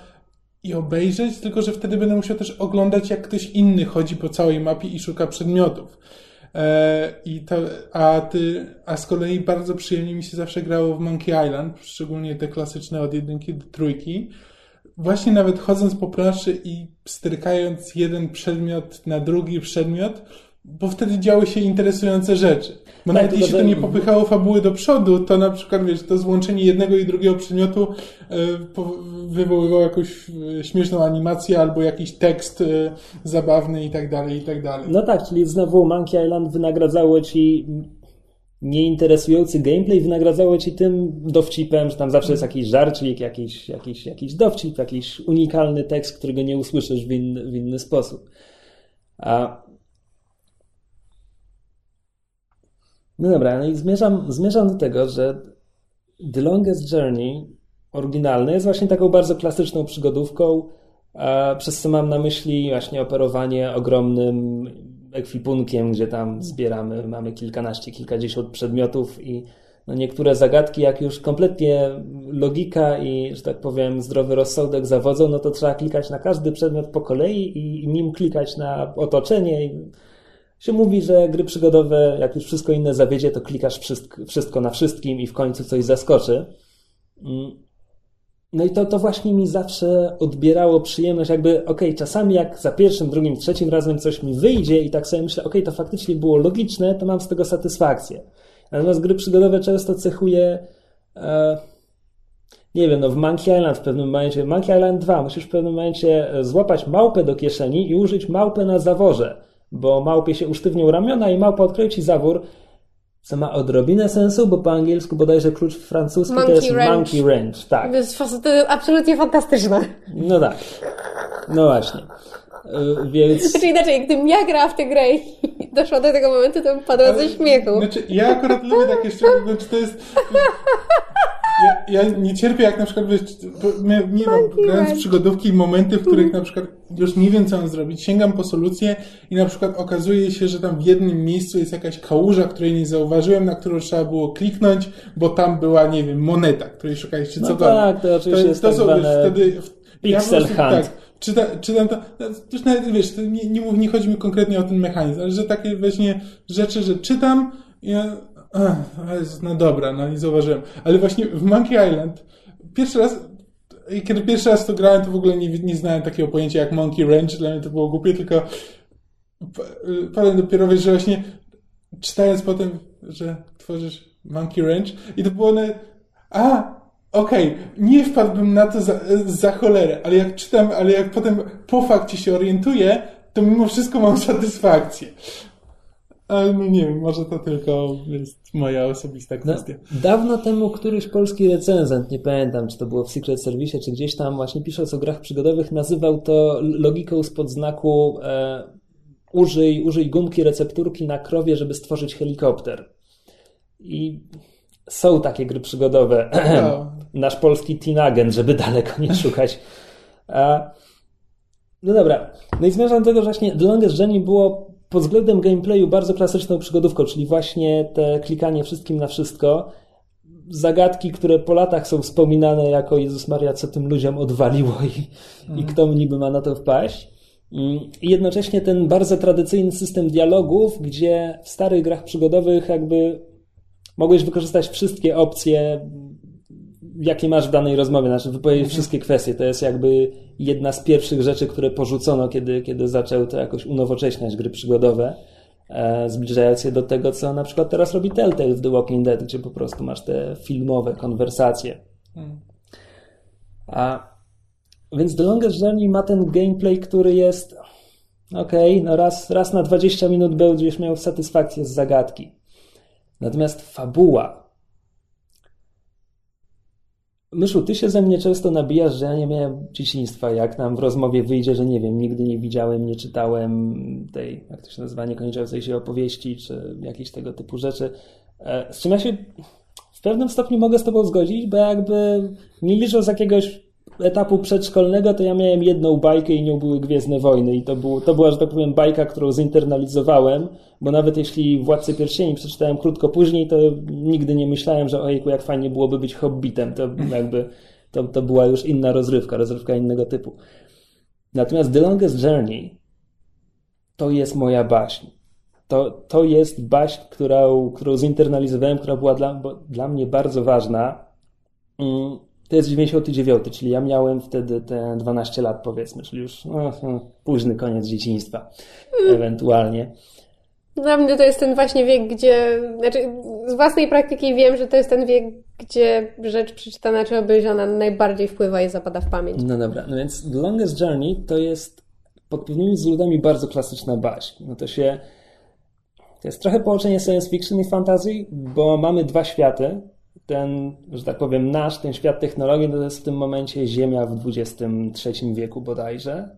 i obejrzeć, tylko że wtedy będę musiał też oglądać, jak ktoś inny chodzi po całej mapie i szuka przedmiotów. E, I to, a, ty, a z kolei bardzo przyjemnie mi się zawsze grało w Monkey Island, szczególnie te klasyczne od jedynki do trójki. Właśnie nawet chodząc po planszy i strykając jeden przedmiot na drugi przedmiot, bo wtedy działy się interesujące rzeczy. Bo Tak, nawet jeśli to nie popychało fabuły do przodu, to na przykład, wiesz, to złączenie jednego i drugiego przedmiotu e, wywoływało jakąś e, śmieszną animację albo jakiś tekst e, zabawny i tak dalej, i tak dalej. No tak, czyli znowu Monkey Island wynagradzało ci nieinteresujący gameplay, wynagradzało ci tym dowcipem, że tam zawsze jest jakiś żarcik, jakiś, jakiś, jakiś dowcip, jakiś unikalny tekst, którego nie usłyszysz w inny, w inny sposób. A... No dobra, no i zmierzam, zmierzam do tego, że The Longest Journey oryginalny jest właśnie taką bardzo klasyczną przygodówką, przez co mam na myśli właśnie operowanie ogromnym ekwipunkiem, gdzie tam zbieramy, mamy kilkanaście, kilkadziesiąt przedmiotów i no niektóre zagadki, jak już kompletnie logika i, że tak powiem, zdrowy rozsądek zawodzą, no to trzeba klikać na każdy przedmiot po kolei i nim klikać na otoczenie. Się mówi, że gry przygodowe, jak już wszystko inne zawiedzie, to klikasz wszystko, na wszystkim i w końcu coś zaskoczy. Mm. no i to, to właśnie mi zawsze odbierało przyjemność, jakby, okay, czasami jak za pierwszym, drugim, trzecim razem coś mi wyjdzie i tak sobie myślę, okay, to faktycznie było logiczne, to mam z tego satysfakcję. Natomiast gry przygodowe często cechuje, e, nie wiem, no w Monkey Island w pewnym momencie, Monkey Island 2, musisz w pewnym momencie e, złapać małpę do kieszeni i użyć małpę na zaworze, bo małpie się usztywnią ramiona i małpa odkryje ci zawór, co ma odrobinę sensu, bo po angielsku bodajże klucz francuski monkey to jest wrench. monkey wrench, tak. To jest, absolutnie fantastyczne. No tak. No właśnie. Y, Więc. Znaczy inaczej, gdybym ja grała w tę grę i doszła do tego momentu, to bym padła ze śmiechu. Znaczy, ja akurat lubię takie szczegóły, czy to jest... Ja, ja nie cierpię jak na przykład, wiesz, nie wiem, grając w przygodówki, momenty, w których na przykład już nie wiem, co mam zrobić, sięgam po solucję i na przykład okazuje się, że tam w jednym miejscu jest jakaś kałuża, której nie zauważyłem, na którą trzeba było kliknąć, bo tam była, nie wiem, moneta, której szukałeś, czy No cokolwiek. tak, to oczywiście jest tak są, zwane wiesz, wtedy... pixel po prostu- hunt. Tak, czyta, czytam to, to już nawet, wiesz, to nie, nie, mów- nie chodzi mi konkretnie o ten mechanizm, ale że takie właśnie rzeczy, że czytam i ja, Jezus, no dobra, no nie zauważyłem. Ale właśnie w Monkey Island pierwszy raz, kiedy pierwszy raz to grałem, to w ogóle nie, nie znałem takiego pojęcia jak Monkey Ranch, dla mnie to było głupie, tylko potem dopiero wiesz, że właśnie czytając potem, że tworzysz Monkey Ranch i to było na, a, okej, nie wpadłbym na to za, za cholerę, ale jak czytam, ale jak potem po fakcie się orientuję, to mimo wszystko mam satysfakcję. Ale no nie wiem, może to tylko jest moja osobista No, kwestia. dawno temu któryś polski recenzent, nie pamiętam, czy to było w Secret Service, czy gdzieś tam właśnie pisząc o grach przygodowych, nazywał to logiką spod znaku e, użyj, użyj gumki recepturki na krowie, żeby stworzyć helikopter. I są takie gry przygodowe. No. Nasz polski Teen Agent, żeby daleko nie szukać. A, no dobra. No i zmierzam do tego, że właśnie The Longest Journey było pod względem gameplayu bardzo klasyczną przygodówką, czyli właśnie te klikanie wszystkim na wszystko. Zagadki, które po latach są wspominane jako Jezus Maria, co tym ludziom odwaliło i, i kto niby ma na to wpaść. Mm, I jednocześnie ten bardzo tradycyjny system dialogów, gdzie w starych grach przygodowych jakby mogłeś wykorzystać wszystkie opcje, jakie masz w danej rozmowie, znaczy wypowiedzieć wszystkie kwestie. To jest jakby jedna z pierwszych rzeczy, które porzucono, kiedy, kiedy zaczęły to jakoś unowocześniać gry przygodowe, e, zbliżając je do tego, co na przykład teraz robi Telltale w The Walking Dead, gdzie po prostu masz te filmowe konwersacje. A więc The Longest Journey ma ten gameplay, który jest okej, no raz, raz na 20 minut będziesz miał satysfakcję z zagadki. Natomiast fabuła. Myszu, ty się ze mnie często nabijasz, że ja nie miałem dzieciństwa. Jak nam w rozmowie wyjdzie, że nie wiem, nigdy nie widziałem, nie czytałem tej, jak to się nazywa, niekończącej się opowieści, czy jakieś tego typu rzeczy. E, Z czym ja się w pewnym stopniu mogę z tobą zgodzić, bo jakby nie licząc jakiegoś etapu przedszkolnego, to ja miałem jedną bajkę i nią były Gwiezdne Wojny i to, było, to była, że tak powiem, bajka, którą zinternalizowałem, bo nawet jeśli Władcy Pierścieni przeczytałem krótko później, to nigdy nie myślałem, że ojejku, jak fajnie byłoby być hobbitem. To jakby, to, to była już inna rozrywka, rozrywka innego typu. Natomiast The Longest Journey to jest moja baśń. To, to jest baśń, którą, którą zinternalizowałem, która była dla, dla mnie bardzo ważna. Mm, To jest 99, czyli ja miałem wtedy te 12 lat, powiedzmy, czyli już no, no, późny koniec dzieciństwa, ewentualnie. Dla mnie to jest ten właśnie wiek, gdzie, znaczy z własnej praktyki wiem, że to jest ten wiek, gdzie rzecz przeczytana czy obejrzana najbardziej wpływa i zapada w pamięć. No dobra, no więc The Longest Journey to jest pod pewnymi względami bardzo klasyczna baśń. No to się. To jest trochę połączenie science fiction i fantasy, bo mamy dwa światy. Ten, że tak powiem, nasz, ten świat technologii, to jest w tym momencie Ziemia w XXIII wieku bodajże.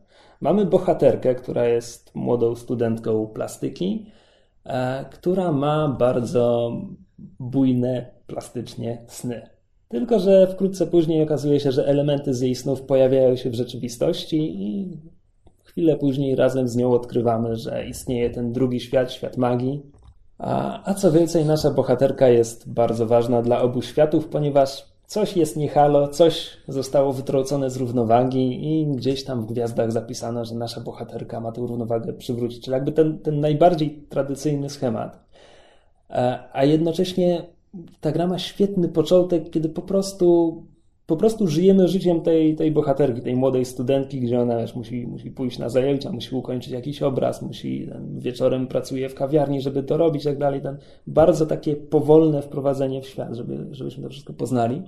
Mamy bohaterkę, która jest młodą studentką plastyki, e, która ma bardzo bujne plastycznie sny. Tylko, że wkrótce później okazuje się, że elementy z jej snów pojawiają się w rzeczywistości i chwilę później razem z nią odkrywamy, że istnieje ten drugi świat, świat magii. A, a co więcej, nasza bohaterka jest bardzo ważna dla obu światów, ponieważ coś jest nie halo, coś zostało wytrącone z równowagi i gdzieś tam w gwiazdach zapisano, że nasza bohaterka ma tę równowagę przywrócić. Czyli jakby ten, ten najbardziej tradycyjny schemat. A jednocześnie ta gra ma świetny początek, kiedy po prostu po prostu żyjemy życiem tej, tej bohaterki, tej młodej studentki, gdzie ona wiesz, musi, musi pójść na zajęcia, musi ukończyć jakiś obraz, musi ten, wieczorem pracuje w kawiarni, żeby to robić i tak dalej. Ten, bardzo takie powolne wprowadzenie w świat, żeby, żebyśmy to wszystko poznali.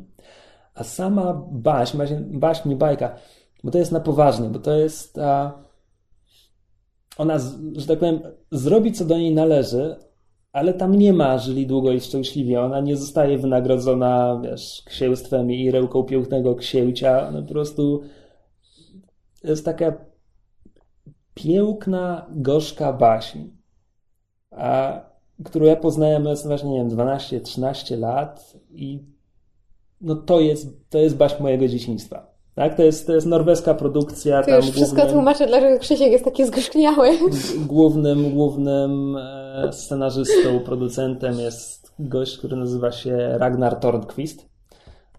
A sama baśń, baśń, nie bajka, bo to jest na poważnie, bo to jest a, ona, że tak powiem, zrobi co do niej należy, ale tam nie ma żyli długo i szczęśliwie. Ona nie zostaje wynagrodzona, wiesz, księstwem i rełką pięknego księcia. Po prostu jest taka piękna, gorzka baśń, a, którą ja poznałem, jest właśnie, nie wiem, 12-13 lat i no to jest, to jest baśń mojego dzieciństwa. Tak? To, jest, to jest norweska produkcja. To już wszystko głównym, tłumaczę, dlaczego Krzysiek jest taki zgorzkniały. Głównym, głównym e, scenarzystą, producentem jest gość, który nazywa się Ragnar Tornqvist.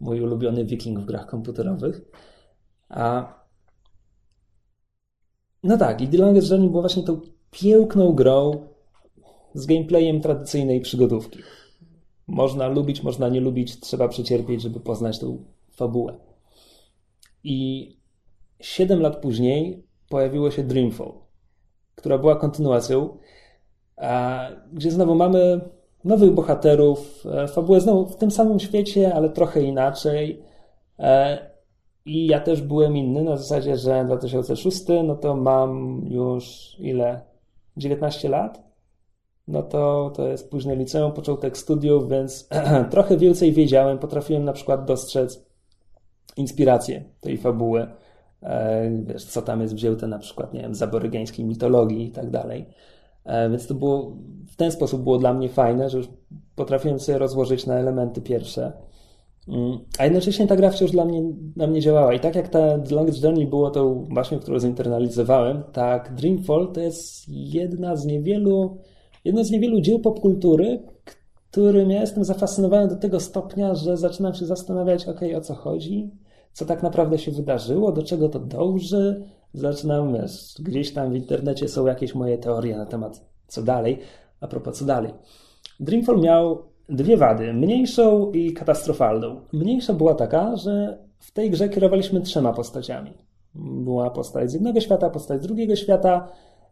Mój ulubiony wiking w grach komputerowych. A... No tak, i The Longest Journey było właśnie tą piękną grą z gameplayem tradycyjnej przygodówki. Można lubić, można nie lubić, trzeba przecierpieć, żeby poznać tą fabułę. I 7 lat później pojawiło się Dreamfall, która była kontynuacją, gdzie znowu mamy nowych bohaterów, e, fabułę znowu w tym samym świecie, ale trochę inaczej. E, I ja też byłem inny, na zasadzie, że 2006, no to mam już ile? 19 lat? No to, to jest późne liceum, początek studiów, więc trochę więcej wiedziałem. Potrafiłem na przykład dostrzec inspirację tej fabuły. E, wiesz, co tam jest wzięte na przykład, nie wiem, z aborygeńskiej mitologii i tak dalej. E, więc to było, w ten sposób było dla mnie fajne, że już potrafiłem sobie rozłożyć na elementy pierwsze. Mm, a jednocześnie ta gra wciąż dla mnie, dla mnie działała. I tak jak ta The Longest Journey było tą właśnie, którą zinternalizowałem, tak Dreamfall to jest jedna z niewielu, jedno z niewielu dzieł popkultury, którym ja jestem zafascynowany do tego stopnia, że zaczynam się zastanawiać, ok, o co chodzi, co tak naprawdę się wydarzyło, do czego to dąży. Zaczynam, wiesz, gdzieś tam w internecie są jakieś moje teorie na temat co dalej. A propos co dalej. Dreamfall miał dwie wady, mniejszą i katastrofalną. Mniejsza była taka, że w tej grze kierowaliśmy trzema postaciami. Była postać z jednego świata, postać z drugiego świata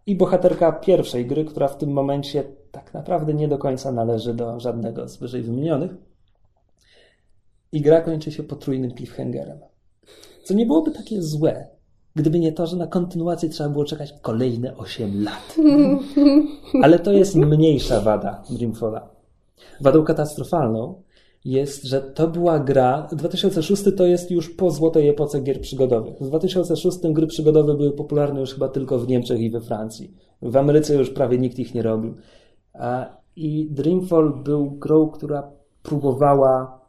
i bohaterka pierwszej gry, która w tym momencie tak naprawdę nie do końca należy do żadnego z wyżej wymienionych. I gra kończy się potrójnym cliffhangerem. Co nie byłoby takie złe, gdyby nie to, że na kontynuację trzeba było czekać kolejne 8 lat. Ale to jest mniejsza wada Dreamfalla. Wadą katastrofalną jest, że to była gra. 2006 to jest już po złotej epoce gier przygodowych. W 2006 gry przygodowe były popularne już chyba tylko w Niemczech i we Francji. W Ameryce już prawie nikt ich nie robił. I Dreamfall był grą, która próbowała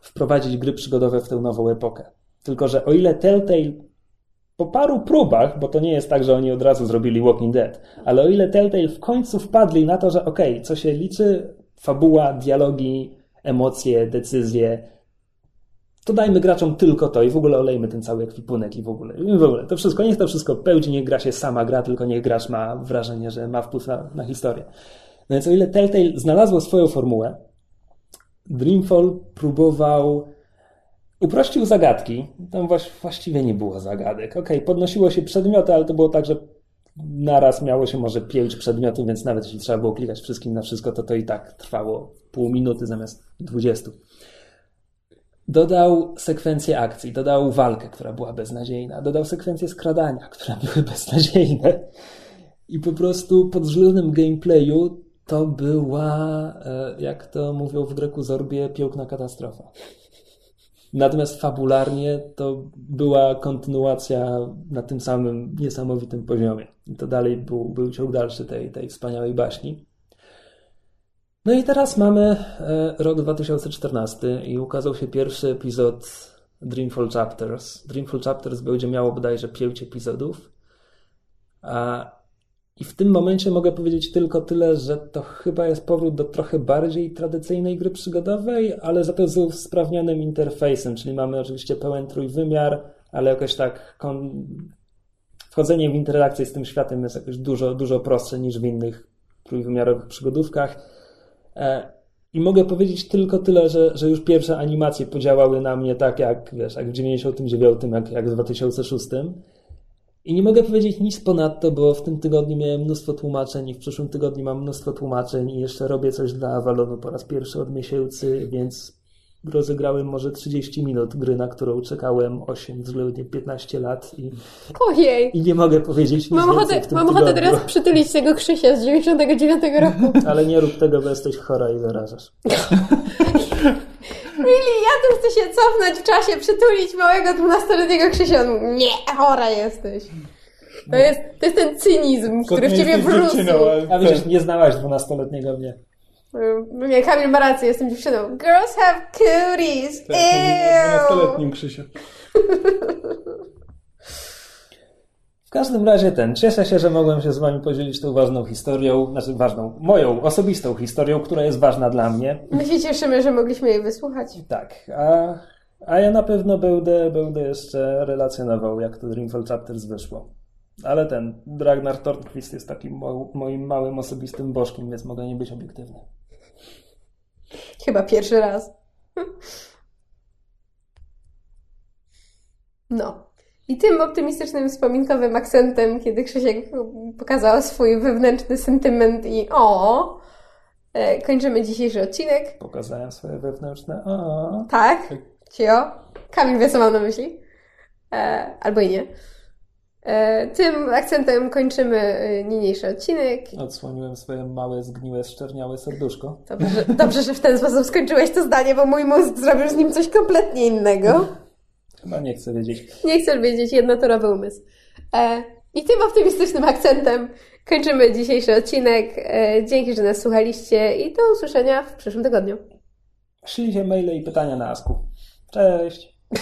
wprowadzić gry przygodowe w tę nową epokę. Tylko, że o ile Telltale po paru próbach, bo to nie jest tak, że oni od razu zrobili Walking Dead, ale o ile Telltale w końcu wpadli na to, że okej, okay, co się liczy, fabuła, dialogi, emocje, decyzje, to dajmy graczom tylko to i w ogóle olejmy ten cały ekwipunek i w ogóle, i w ogóle to wszystko, niech to wszystko pełni, niech gra się sama gra, tylko niech gracz ma wrażenie, że ma wpływ na, na historię. No więc o ile Telltale znalazło swoją formułę, Dreamfall próbował uprościł zagadki. Tam właściwie nie było zagadek. Ok, podnosiło się przedmioty, ale to było tak, że naraz miało się może pięć przedmiotów, więc nawet jeśli trzeba było klikać wszystkim na wszystko, to to i tak trwało pół minuty zamiast dwudziestu. Dodał sekwencję akcji, dodał walkę, która była beznadziejna, dodał sekwencję skradania, które były beznadziejne. I po prostu pod względem gameplayu to była, e, jak to mówią w Greku Zorbie, piękna katastrofa. Natomiast fabularnie to była kontynuacja na tym samym niesamowitym poziomie. I to dalej był, był ciąg dalszy tej, tej wspaniałej baśni. No i teraz mamy e, rok 2014 i ukazał się pierwszy epizod Dreamfall Chapters. Dreamfall Chapters będzie miało bodajże pięć epizodów. A i w tym momencie mogę powiedzieć tylko tyle, że to chyba jest powrót do trochę bardziej tradycyjnej gry przygodowej, ale za to z usprawnionym interfejsem, czyli mamy oczywiście pełen trójwymiar, ale jakoś tak kon... wchodzenie w interakcję z tym światem jest jakoś dużo, dużo prostsze niż w innych trójwymiarowych przygodówkach. E, I mogę powiedzieć tylko tyle, że, że już pierwsze animacje podziałały na mnie tak jak, wiesz, jak w 99, jak, jak w 2006. I nie mogę powiedzieć nic ponadto, bo w tym tygodniu miałem mnóstwo tłumaczeń i w przyszłym tygodniu mam mnóstwo tłumaczeń i jeszcze robię coś dla Avalonu po raz pierwszy od miesięcy, więc rozegrałem może 30 minut gry, na którą czekałem 8, względnie 15 lat i, Ojej! i nie mogę powiedzieć nic Mam ochotę, mam ochotę teraz przytulić tego Krzysia z 99 roku. Ale nie rób tego, bo jesteś chora i zarażasz. Really, tu chcę się cofnąć w czasie, przytulić małego 12-letniego Krzysia. On Nie, chora jesteś. To jest, to jest ten cynizm, który w ciebie ale A widzisz, nie znałaś 12-letniego mnie. Nie, Kamil ma rację, jestem dziewczyną. Girls have cooties. Tak, Ew. 12-letnim Krzysiu. W każdym razie ten, cieszę się, że mogłem się z wami podzielić tą ważną historią, znaczy ważną, moją osobistą historią, która jest ważna dla mnie. My się cieszymy, że mogliśmy jej wysłuchać. Tak, a, a ja na pewno będę, będę jeszcze relacjonował, jak to Dreamfall Chapters wyszło. Ale ten, Ragnar Thornquist jest takim mo- moim małym osobistym bożkiem, więc mogę nie być obiektywny. Chyba pierwszy raz. No. I tym optymistycznym, wspominkowym akcentem, kiedy Krzysiek pokazał swój wewnętrzny sentyment i o, e, kończymy dzisiejszy odcinek. Pokazałem swoje wewnętrzne. O. Tak, cio. Kamil wie, co mam na myśli. E, albo i nie. E, tym akcentem kończymy niniejszy odcinek. Odsłoniłem swoje małe, zgniłe, szczerniałe serduszko. Dobrze, dobrze, że w ten sposób skończyłeś to zdanie, bo mój mózg zrobił z nim coś kompletnie innego. Chyba nie chcę wiedzieć. Nie chcesz wiedzieć, jednotorowy umysł. E, I tym optymistycznym akcentem kończymy dzisiejszy odcinek. E, dzięki, że nas słuchaliście i do usłyszenia w przyszłym tygodniu. Szlijcie maile i pytania na Asku. Cześć!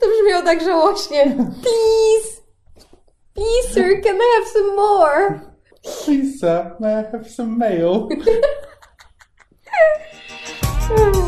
To brzmiało tak żałośnie. Please! Please, sir, can I have some more? Lisa, may I have some mail?